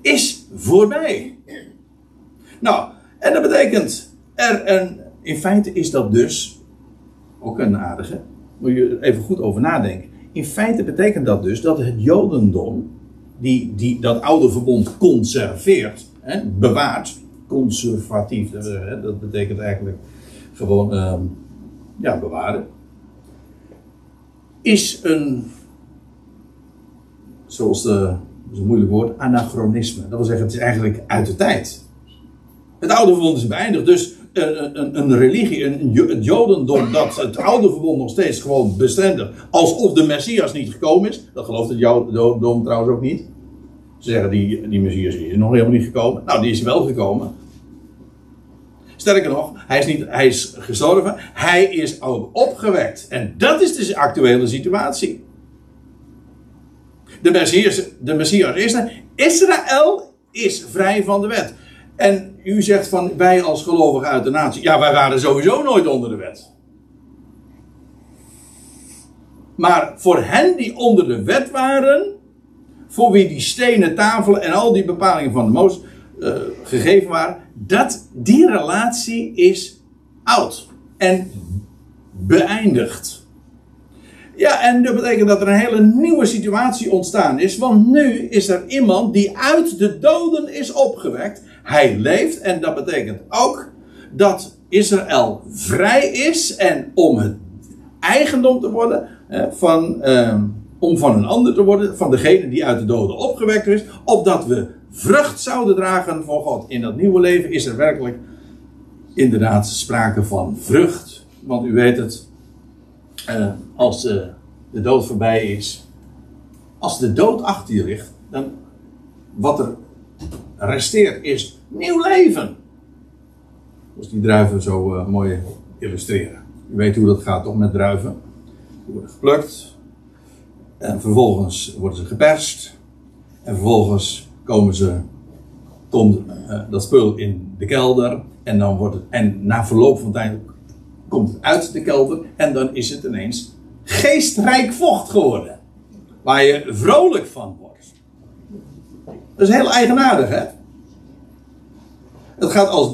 is voorbij. Nou, en dat betekent er een. In feite is dat dus. Ook een aardige. Moet je even goed over nadenken. In feite betekent dat dus dat het Jodendom. Die, die dat oude verbond conserveert. Hè, bewaart conservatief. Dat betekent eigenlijk gewoon uh, ja, bewaren. Is een, zoals de, is een moeilijk woord, anachronisme. Dat wil zeggen, het is eigenlijk uit de tijd. Het oude verbond is beëindigd, dus een, een, een religie, een, jodendom, dat het oude verbond nog steeds gewoon bestendig, alsof de Messias niet gekomen is. Dat gelooft het jodendom trouwens ook niet. Ze zeggen, die, die Messias is nog helemaal niet gekomen. Nou, die is wel gekomen. Sterker nog, hij is, niet, hij is gestorven, hij is ook opgewekt. En dat is de actuele situatie. De Messias, de Messias is er. Israël is vrij van de wet. En u zegt van wij als gelovigen uit de natie. Ja, wij waren sowieso nooit onder de wet. Maar voor hen die onder de wet waren, voor wie die stenen tafelen en al die bepalingen van de Mozes uh, gegeven waren, dat die relatie is oud en beëindigd. Ja, en dat betekent dat er een hele nieuwe situatie ontstaan is, want nu is er iemand die uit de doden is opgewekt. Hij leeft en dat betekent ook dat Israël vrij is en om het eigendom te worden van, uh, om van een ander te worden, van degene die uit de doden opgewekt is, opdat we vrucht zouden dragen voor God. In dat nieuwe leven is er werkelijk inderdaad sprake van vrucht. Want u weet het, uh, als uh, de dood voorbij is, als de dood achter je ligt, dan wat er resteert is nieuw leven. Zoals die druiven zo uh, mooi illustreren. U weet hoe dat gaat toch met druiven. Die worden geplukt. En vervolgens worden ze geperst. En vervolgens komen ze, komt uh, dat spul in de kelder. En, dan wordt het, en na verloop van tijd komt het uit de kelder. En dan is het ineens geestrijk vocht geworden. Waar je vrolijk van wordt. Dat is heel eigenaardig, hè? Het gaat als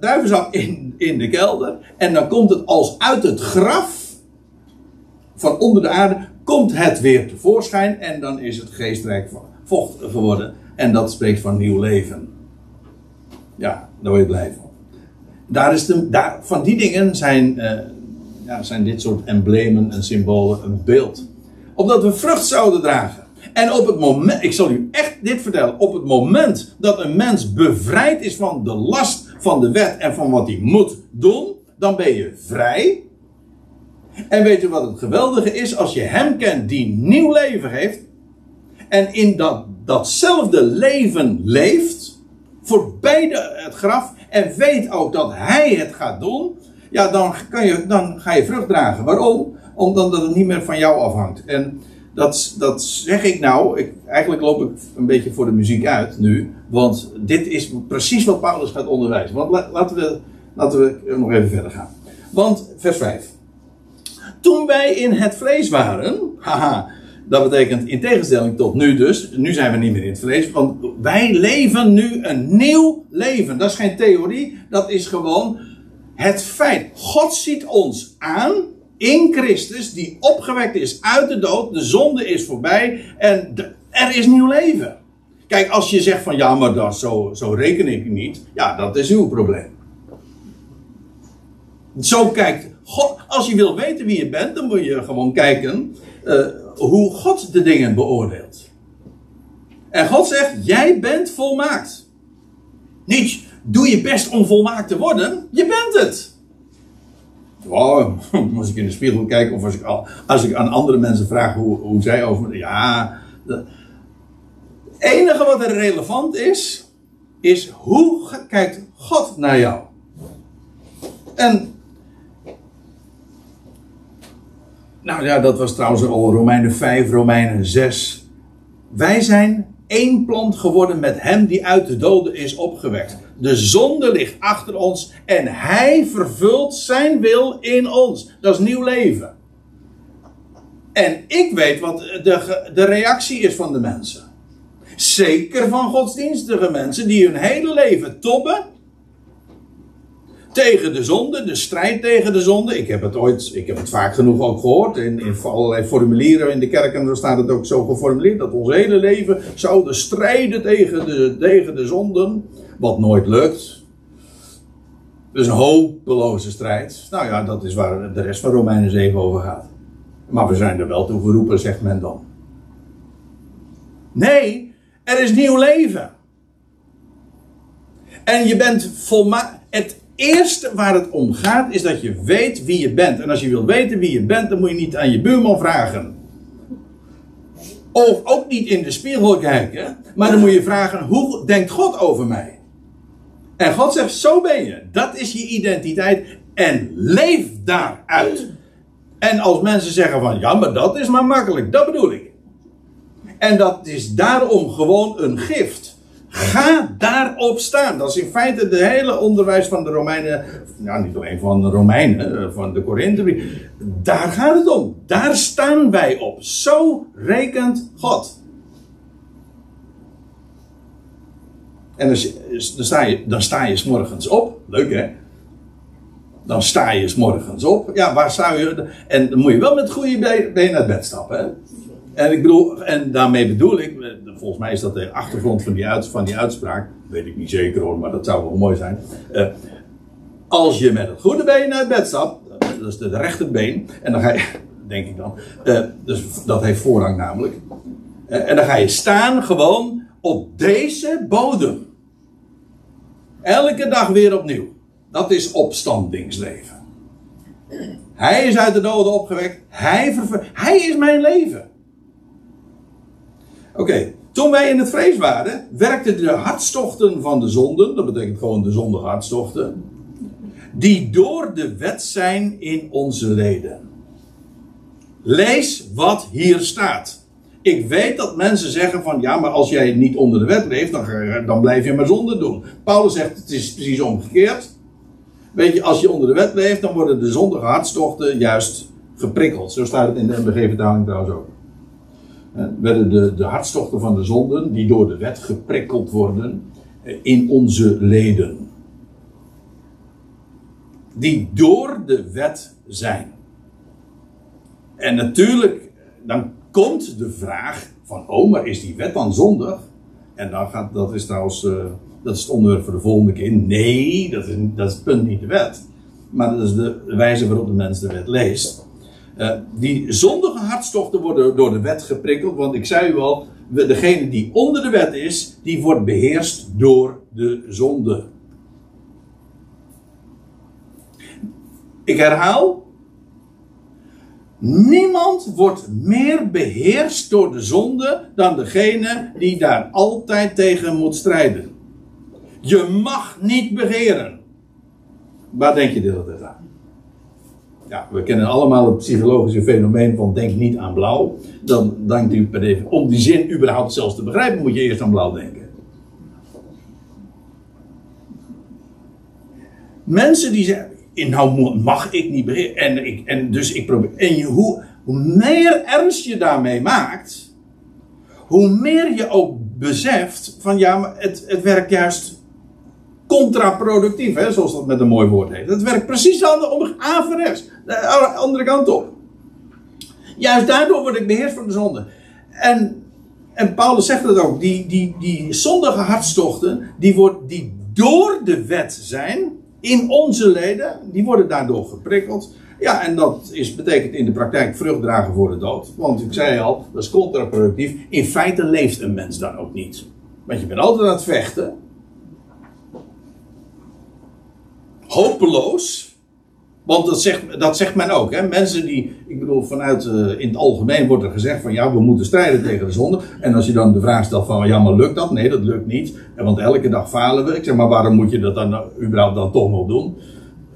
druivensap in, in de kelder. En dan komt het als uit het graf van onder de aarde. Komt het weer tevoorschijn. En dan is het geestrijk vocht geworden. En dat spreekt van nieuw leven. Ja, daar word je blij van. daar is de, daar, van die dingen zijn, eh, ja, zijn dit soort emblemen en symbolen een beeld. Opdat we vrucht zouden dragen. En op het moment, ik zal u echt dit vertellen, op het moment dat een mens bevrijd is van de last van de wet en van wat hij moet doen, dan ben je vrij. En weet u wat het geweldige is? Als je hem kent die nieuw leven heeft, en in dat, datzelfde leven leeft, voorbij de, het graf, en weet ook dat hij het gaat doen, ja, dan, kan je, dan ga je vrucht dragen. Waarom? Omdat het niet meer van jou afhangt. En dat, dat zeg ik nou, ik, eigenlijk loop ik een beetje voor de muziek uit nu, want dit is precies wat Paulus gaat onderwijzen. Want laten, we, laten we nog even verder gaan. Want, vers 5. Toen wij in het vlees waren, haha, dat betekent in tegenstelling tot nu dus, nu zijn we niet meer in het vlees, want wij leven nu een nieuw leven. Dat is geen theorie, dat is gewoon het feit. God ziet ons aan in Christus, die opgewekt is uit de dood, de zonde is voorbij en er is nieuw leven. Kijk, als je zegt van ja, maar dat, zo, zo reken ik niet, ja, dat is uw probleem. Zo kijkt God, als je wil weten wie je bent, dan moet je gewoon kijken uh, hoe God de dingen beoordeelt. En God zegt: Jij bent volmaakt. Niet doe je best om volmaakt te worden, je bent het. Wow, als ik in de spiegel kijk of als ik, als ik aan andere mensen vraag hoe, hoe zij over me. Ja, het enige wat er relevant is, is hoe kijkt God naar jou? En Nou ja, dat was trouwens al Romeinen 5, Romeinen 6. Wij zijn één plant geworden met hem die uit de doden is opgewekt. De zonde ligt achter ons en hij vervult zijn wil in ons. Dat is nieuw leven. En ik weet wat de, de reactie is van de mensen. Zeker van godsdienstige mensen die hun hele leven tobben tegen de zonde, de strijd tegen de zonde. Ik heb het ooit, ik heb het vaak genoeg ook gehoord. In, in allerlei formulieren in de kerk en daar staat het ook zo geformuleerd. Dat ons hele leven zouden strijden tegen de, tegen de zonden. Wat nooit lukt. Dus een hopeloze strijd. Nou ja, dat is waar de rest van Romeinen 7 over gaat. Maar we zijn er wel toe geroepen, zegt men dan. Nee, er is nieuw leven. En je bent volmaakt. Het eerste waar het om gaat is dat je weet wie je bent. En als je wil weten wie je bent, dan moet je niet aan je buurman vragen. Of ook niet in de spiegel kijken, maar dan moet je vragen: hoe denkt God over mij? En God zegt: zo ben je. Dat is je identiteit. En leef daaruit. En als mensen zeggen van ja, maar dat is maar makkelijk, dat bedoel ik. En dat is daarom gewoon een gift. Ga daarop staan. Dat is in feite de hele onderwijs van de Romeinen. Nou, niet alleen van de Romeinen, eh, van de Korinthe. Daar gaat het om. Daar staan wij op. Zo rekent God. En dan, sta je, dan sta je s morgens op. Leuk hè? Dan sta je s morgens op. Ja, waar sta je? En dan moet je wel met goede benen naar bed stappen. Hè? En, ik bedoel, en daarmee bedoel ik, eh, volgens mij is dat de achtergrond van die, uit, van die uitspraak, weet ik niet zeker hoor, maar dat zou wel mooi zijn. Uh, als je met het goede been naar bed stapt, dat is het rechterbeen, en dan ga je, denk ik dan, dus dat heeft voorrang namelijk. En dan ga je staan gewoon op deze bodem. Elke dag weer opnieuw. Dat is opstandingsleven. Hij is uit de doden opgewekt. Hij, hij is mijn leven. Oké, toen wij in het vrees waren, werkten de hartstochten van de zonden, dat betekent gewoon de zondige hartstochten, die door de wet zijn in onze leden. Lees wat hier staat. Ik weet dat mensen zeggen van ja, maar als jij niet onder de wet leeft, dan, dan blijf je maar zonde doen. Paulus zegt het is precies omgekeerd. Weet je, als je onder de wet leeft, dan worden de zondige hartstochten juist geprikkeld. Zo staat het in de MBG-vertaling trouwens ook werden de, de hartstochten van de zonden, die door de wet geprikkeld worden, eh, in onze leden. Die door de wet zijn. En natuurlijk, dan komt de vraag van, oh, maar is die wet dan zondig? En dan gaat, dat is trouwens, uh, Dat is het onderwerp voor de volgende keer. Nee, dat is, dat is punt niet de wet. Maar dat is de wijze waarop de mens de wet leest. Uh, die zondige hartstochten worden door de wet geprikkeld. Want ik zei u al, degene die onder de wet is, die wordt beheerst door de zonde. Ik herhaal. Niemand wordt meer beheerst door de zonde dan degene die daar altijd tegen moet strijden. Je mag niet begeren. Waar denk je dit altijd aan? Ja, we kennen allemaal het psychologische fenomeen van denk niet aan blauw. Dan denkt u per even, om die zin überhaupt zelfs te begrijpen, moet je eerst aan blauw denken. Mensen die zeggen, nou mag ik niet begeren. En, ik, en dus ik probeer. En je, hoe, hoe meer ernst je daarmee maakt, hoe meer je ook beseft van ja, maar het, het werkt juist contraproductief, hè, zoals dat met een mooi woord heet. Het werkt precies aan de averechts, de andere kant op. Juist daardoor word ik beheerst van de zonde. En, en Paulus zegt het ook, die, die, die zondige hartstochten, die, wordt, die door de wet zijn, in onze leden, die worden daardoor geprikkeld. Ja, en dat is, betekent in de praktijk vrucht dragen voor de dood. Want ik zei al, dat is contraproductief. In feite leeft een mens dan ook niet. Want je bent altijd aan het vechten. Hopeloos. Want dat zegt, dat zegt men ook. Hè? Mensen die, ik bedoel, vanuit uh, in het algemeen wordt er gezegd van ja, we moeten strijden tegen de zonde. En als je dan de vraag stelt van ja, maar lukt dat? Nee, dat lukt niet. Want elke dag falen we. Ik zeg maar, waarom moet je dat dan uh, überhaupt dan toch nog doen?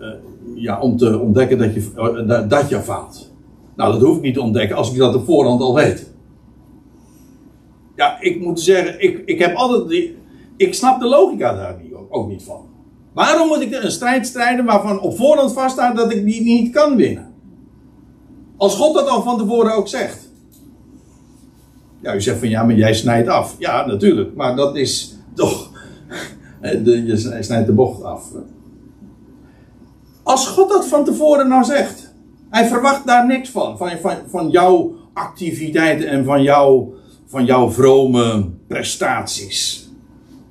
Uh, ja, om te ontdekken dat je, dat je faalt. Nou, dat hoef ik niet te ontdekken als ik dat op voorhand al weet. Ja, ik moet zeggen, ik, ik heb altijd die, ik snap de logica daar niet, ook niet van. Waarom moet ik een strijd strijden waarvan op voorhand vaststaat dat ik die niet kan winnen? Als God dat al van tevoren ook zegt. Ja, u zegt van ja, maar jij snijdt af. Ja, natuurlijk. Maar dat is toch. Je snijdt de bocht af. Als God dat van tevoren nou zegt. Hij verwacht daar niks van. Van, van, van jouw activiteiten en van, jou, van jouw vrome prestaties.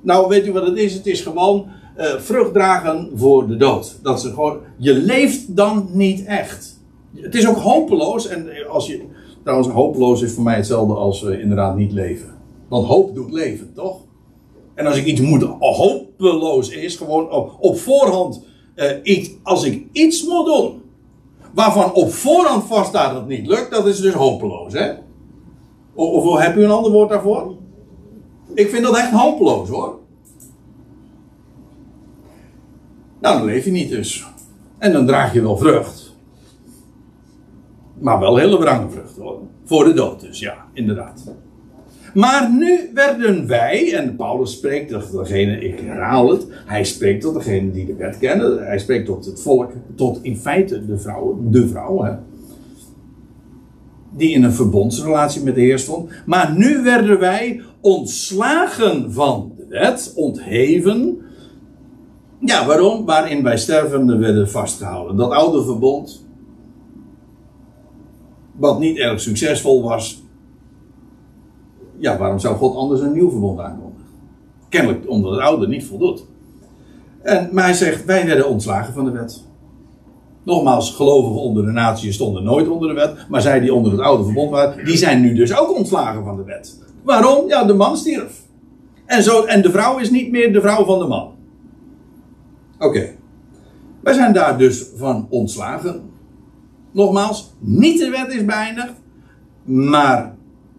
Nou, weet u wat het is? Het is gewoon uh, vrucht dragen voor de dood. Dat ze gewoon, je leeft dan niet echt. Het is ook hopeloos. En als je, trouwens, hopeloos is voor mij hetzelfde als uh, inderdaad niet leven. Want hoop doet leven, toch? En als ik iets moet, hopeloos is, gewoon op, op voorhand, uh, iets, als ik iets moet doen, waarvan op voorhand vaststaat dat het niet lukt, dat is dus hopeloos, hè? Of, of heb u een ander woord daarvoor? Ik vind dat echt hopeloos, hoor. Nou, dan leef je niet dus. En dan draag je wel vrucht. Maar wel hele wrange vrucht hoor. Voor de dood dus, ja, inderdaad. Maar nu werden wij, en Paulus spreekt tot degene, ik herhaal het, hij spreekt tot degene die de wet kennen, hij spreekt tot het volk, tot in feite de vrouw, de vrouw, hè, die in een verbondsrelatie met de Heer stond. Maar nu werden wij ontslagen van de wet, ontheven, ja, waarom? Waarin wij stervenden werden vastgehouden. Dat oude verbond, wat niet erg succesvol was. Ja, waarom zou God anders een nieuw verbond aankondigen? Kennelijk omdat het oude niet voldoet. En, maar hij zegt, wij werden ontslagen van de wet. Nogmaals, gelovigen onder de natie stonden nooit onder de wet. Maar zij die onder het oude verbond waren, die zijn nu dus ook ontslagen van de wet. Waarom? Ja, de man stierf. En, zo, en de vrouw is niet meer de vrouw van de man. Oké. Wij zijn daar dus van ontslagen. Nogmaals, niet de wet is beëindigd, maar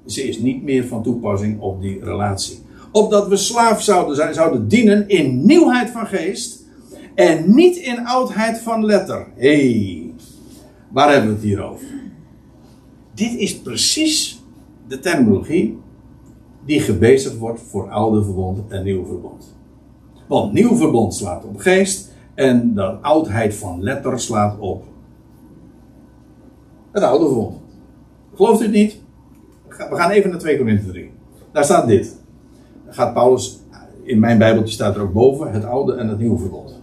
ze is niet meer van toepassing op die relatie. Opdat we slaaf zouden zijn, zouden dienen in nieuwheid van geest en niet in oudheid van letter. Hey, waar hebben we het hier over? Dit is precies de terminologie die gebezigd wordt voor oude verbond en nieuw verbond. Want nieuw verbond slaat op geest en de oudheid van letter slaat op het oude verbond. Gelooft u het niet? We gaan even naar 2 Korinthe 3. Daar staat dit. Gaat Paulus, in mijn Bijbeltje staat er ook boven, het oude en het nieuwe verbond.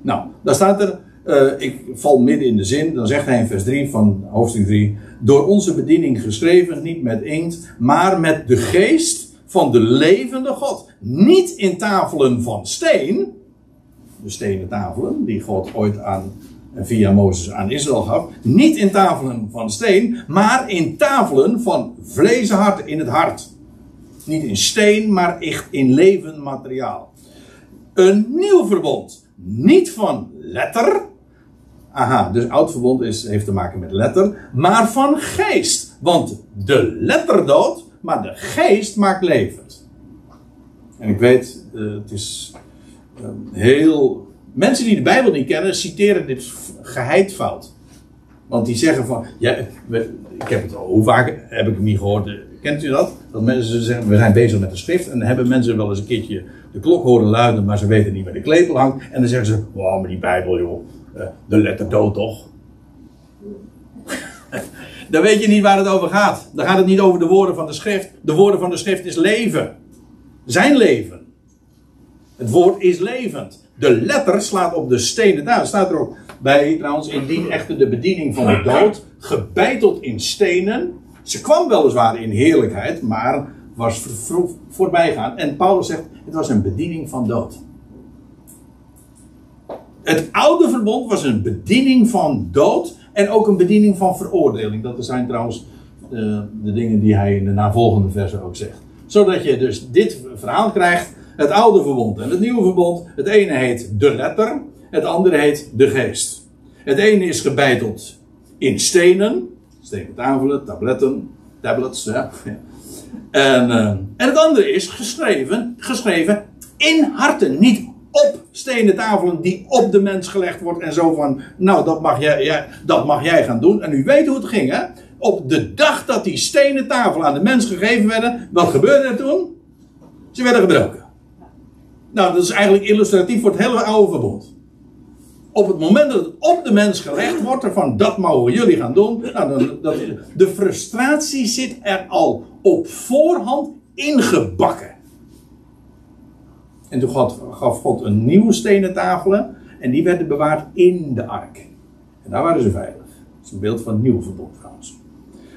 Nou, daar staat er, uh, ik val midden in de zin, dan zegt hij in vers 3 van hoofdstuk 3, door onze bediening geschreven, niet met inkt, maar met de geest van de levende God. Niet in tafelen van steen, de stenen tafelen die God ooit aan via Mozes aan Israël gaf, niet in tafelen van steen, maar in tafelen van vlees hart in het hart. Niet in steen, maar echt in levend materiaal. Een nieuw verbond. Niet van letter. Aha, dus oud verbond is, heeft te maken met letter. Maar van geest. Want de letter doodt, maar de geest maakt levend. En ik weet, uh, het is uh, heel. Mensen die de Bijbel niet kennen, citeren dit geheid fout. Want die zeggen van. Ja, ik heb het al, hoe vaak heb ik hem niet gehoord? Kent u dat? Dat mensen zeggen, we zijn bezig met de schrift. En dan hebben mensen wel eens een keertje de klok horen luiden, maar ze weten niet waar de klepel hangt. En dan zeggen ze, wow, maar die Bijbel joh, eh, de letter dood toch? dan weet je niet waar het over gaat. Dan gaat het niet over de woorden van de schrift. De woorden van de schrift is leven. Zijn leven. Het woord is levend. De letter slaat op de stenen. Daar staat er ook bij trouwens, indien echter de bediening van de dood, gebeiteld in stenen. Ze kwam weliswaar in heerlijkheid, maar was voorbijgaan. En Paulus zegt, het was een bediening van dood. Het oude verbond was een bediening van dood en ook een bediening van veroordeling. Dat zijn trouwens eh, de dingen die hij in de navolgende versen ook zegt. Zodat je dus dit verhaal krijgt, het oude verbond en het nieuwe verbond. Het ene heet de letter, het andere heet de geest. Het ene is gebeiteld in stenen, stenen tafelen, tabletten, tablets, ja. En, uh, en het andere is geschreven, geschreven in harten, niet op stenen tafelen die op de mens gelegd wordt en zo van, nou dat mag jij, ja, dat mag jij gaan doen. En u weet hoe het ging hè. Op de dag dat die stenen tafelen aan de mens gegeven werden, wat gebeurde er toen? Ze werden gebroken. Nou, dat is eigenlijk illustratief voor het hele oude verbond. Op het moment dat het op de mens gelegd wordt, ervan dat mogen jullie gaan doen, nou, dan, dat, de frustratie zit er al op voorhand ingebakken. En toen gaf God een nieuwe stenen tafelen en die werden bewaard in de ark. En daar waren ze veilig. Dat is een beeld van het nieuwe verbond.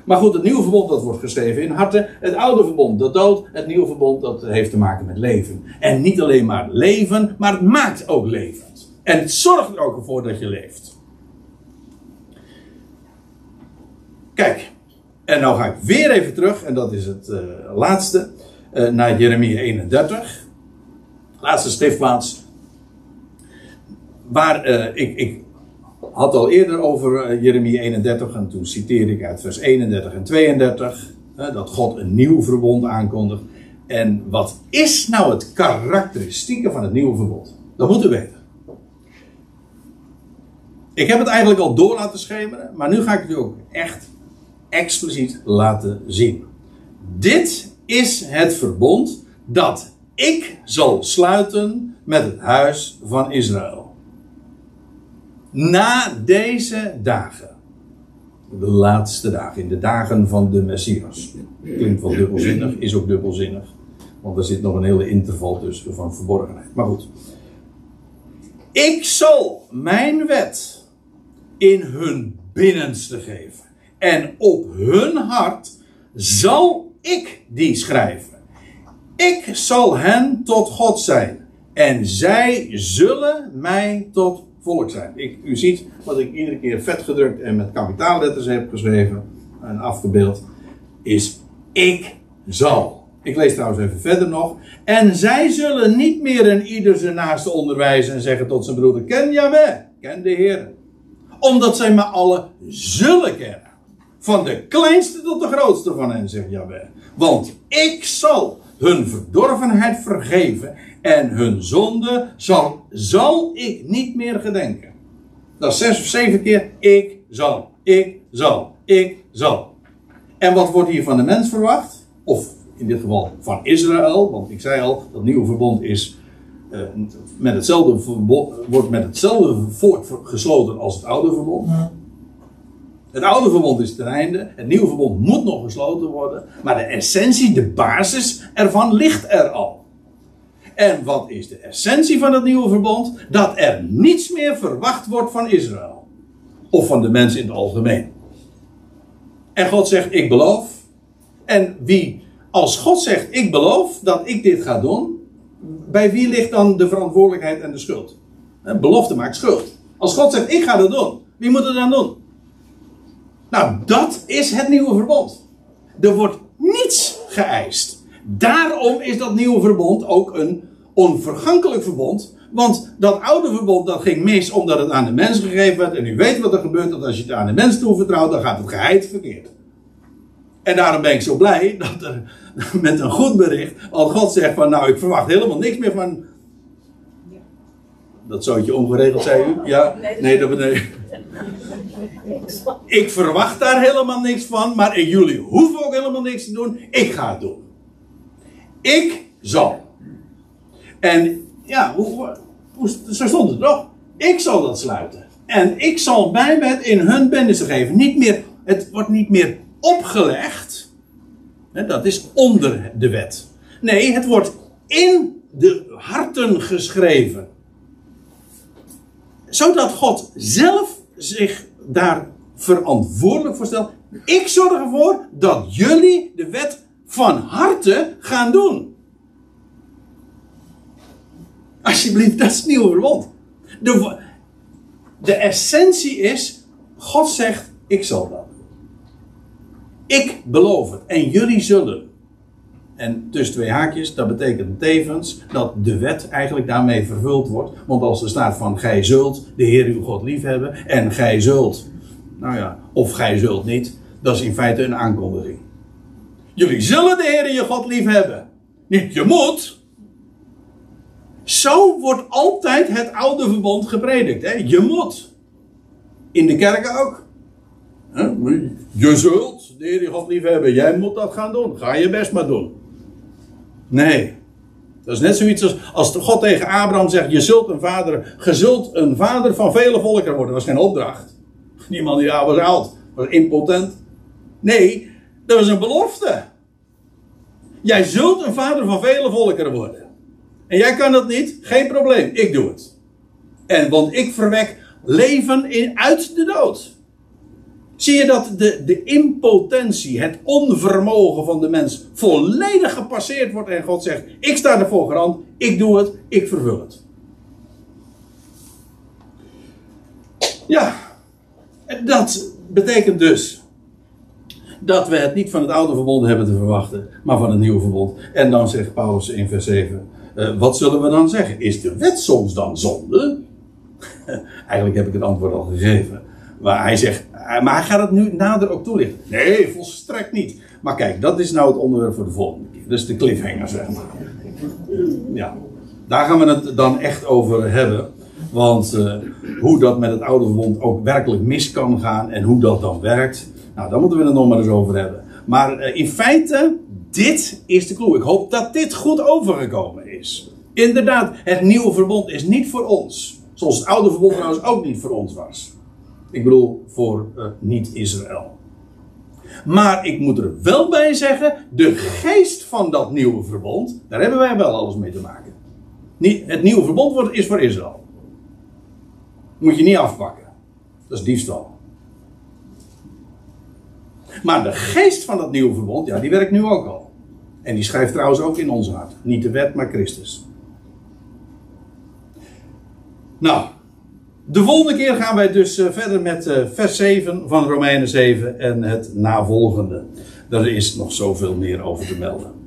Maar goed, het nieuwe verbond dat wordt geschreven in harten. Het oude verbond dat dood. Het nieuwe verbond dat heeft te maken met leven. En niet alleen maar leven, maar het maakt ook levend. En het zorgt er ook voor dat je leeft. Kijk, en nou ga ik weer even terug, en dat is het uh, laatste, uh, naar Jeremia 31. Laatste stiftplaats. Waar uh, ik, ik had al eerder over eh, Jeremia 31 en toen citeerde ik uit vers 31 en 32 dat God een nieuw verbond aankondigt. En wat is nou het karakteristieke van het nieuwe verbond? Dat moet u weten. Ik heb het eigenlijk al door laten schemeren, maar nu ga ik het u ook echt expliciet laten zien. Dit is het verbond dat ik zal sluiten met het huis van Israël na deze dagen. De laatste dagen, in de dagen van de Messias. Klinkt wel dubbelzinnig, is ook dubbelzinnig. Want er zit nog een hele interval tussen van verborgenheid. Maar goed. Ik zal mijn wet in hun binnenste geven. En op hun hart zal ik die schrijven. Ik zal hen tot God zijn. En zij zullen mij tot zijn. Ik, u ziet wat ik iedere keer vet gedrukt en met kapitaalletters heb geschreven en afgebeeld, is ik zal. Ik lees trouwens even verder nog. En zij zullen niet meer een ieder zijn naaste onderwijzen en zeggen tot zijn broeder, ken Yahweh, ken de Heer. Omdat zij maar alle zullen kennen. Van de kleinste tot de grootste van hen, zegt Yahweh. Want ik zal hun verdorvenheid vergeven en hun zonde zal, zal ik niet meer gedenken. Dat is zes of zeven keer. Ik zal, ik zal, ik zal. En wat wordt hier van de mens verwacht? Of in dit geval van Israël, want ik zei al, dat nieuwe verbond is uh, met hetzelfde verbond, wordt met hetzelfde voort gesloten als het oude verbond. Het oude verbond is ten einde, het nieuwe verbond moet nog gesloten worden, maar de essentie, de basis ervan ligt er al. En wat is de essentie van het nieuwe verbond? Dat er niets meer verwacht wordt van Israël. Of van de mensen in het algemeen. En God zegt: Ik beloof. En wie, als God zegt: Ik beloof dat ik dit ga doen. bij wie ligt dan de verantwoordelijkheid en de schuld? Belofte maakt schuld. Als God zegt, ik ga dat doen, wie moet het dan doen? Nou, dat is het nieuwe verbond. Er wordt niets geëist. Daarom is dat nieuwe verbond ook een onvergankelijk verbond. Want dat oude verbond dat ging mis omdat het aan de mens gegeven werd. En u weet wat er gebeurt, dat als je het aan de mens toevertrouwt, dan gaat het geheid verkeerd. En daarom ben ik zo blij dat er met een goed bericht, al God zegt van nou ik verwacht helemaal niks meer van... Dat zoutje ongeregeld, zei u? Ja? Nee, dat nee. Ik verwacht daar helemaal niks van, maar jullie hoeven ook helemaal niks te doen. Ik ga het doen. Ik zal. En ja, hoe, hoe, zo stond het toch? Ik zal dat sluiten. En ik zal mijn wet in hun bennis geven. Niet meer, het wordt niet meer opgelegd. Dat is onder de wet. Nee, het wordt in de harten geschreven. Zodat God zelf zich daar verantwoordelijk voor stelt. Ik zorg ervoor dat jullie de wet van harte gaan doen. Alsjeblieft, dat is het nieuwe verbond. De, de essentie is, God zegt, ik zal dat. Ik beloof het en jullie zullen. En tussen twee haakjes, dat betekent tevens dat de wet eigenlijk daarmee vervuld wordt. Want als er staat van gij zult de Heer uw God liefhebben en gij zult, nou ja, of gij zult niet, dat is in feite een aankondiging. Jullie zullen de Heer je God liefhebben. Niet je moet. Zo wordt altijd het oude verbond gepredikt. Hè? Je moet. In de kerken ook. Je zult de Heer je God lief hebben. Jij moet dat gaan doen. Ga je best maar doen. Nee. Dat is net zoiets als, als God tegen Abraham zegt: Je zult een vader, je zult een vader van vele volkeren worden. Dat was geen opdracht. Niemand die was oud, was impotent. Nee, dat was een belofte. Jij zult een vader van vele volkeren worden. En jij kan dat niet? Geen probleem, ik doe het. En want ik verwek leven in, uit de dood. Zie je dat de, de impotentie, het onvermogen van de mens volledig gepasseerd wordt en God zegt: Ik sta ervoor garant, ik doe het, ik vervul het. Ja, dat betekent dus dat we het niet van het oude verbond hebben te verwachten, maar van het nieuwe verbond. En dan zegt Paulus in vers 7: uh, Wat zullen we dan zeggen? Is de wet soms dan zonde? Eigenlijk heb ik het antwoord al gegeven. Waar hij zegt, eh, maar hij gaat het nu nader ook toelichten. Nee, volstrekt niet. Maar kijk, dat is nou het onderwerp voor de volgende keer. Dus de cliffhanger, zeg maar. Ja, daar gaan we het dan echt over hebben. Want uh, hoe dat met het oude verbond ook werkelijk mis kan gaan en hoe dat dan werkt, nou, daar moeten we het nog maar eens over hebben. Maar uh, in feite, dit is de clue. Ik hoop dat dit goed overgekomen is. Inderdaad, het nieuwe verbond is niet voor ons. Zoals het oude verbond trouwens ook niet voor ons was. Ik bedoel, voor uh, niet-Israël. Maar ik moet er wel bij zeggen, de geest van dat nieuwe verbond, daar hebben wij wel alles mee te maken. Het nieuwe verbond is voor Israël. Moet je niet afpakken. Dat is diefstal. Maar de geest van dat nieuwe verbond, ja, die werkt nu ook al. En die schrijft trouwens ook in ons hart. Niet de wet, maar Christus. Nou, de volgende keer gaan wij dus eh, verder met uh, vers 7 van Romeinen 7 en het navolgende. Daar is nog zoveel meer over te melden.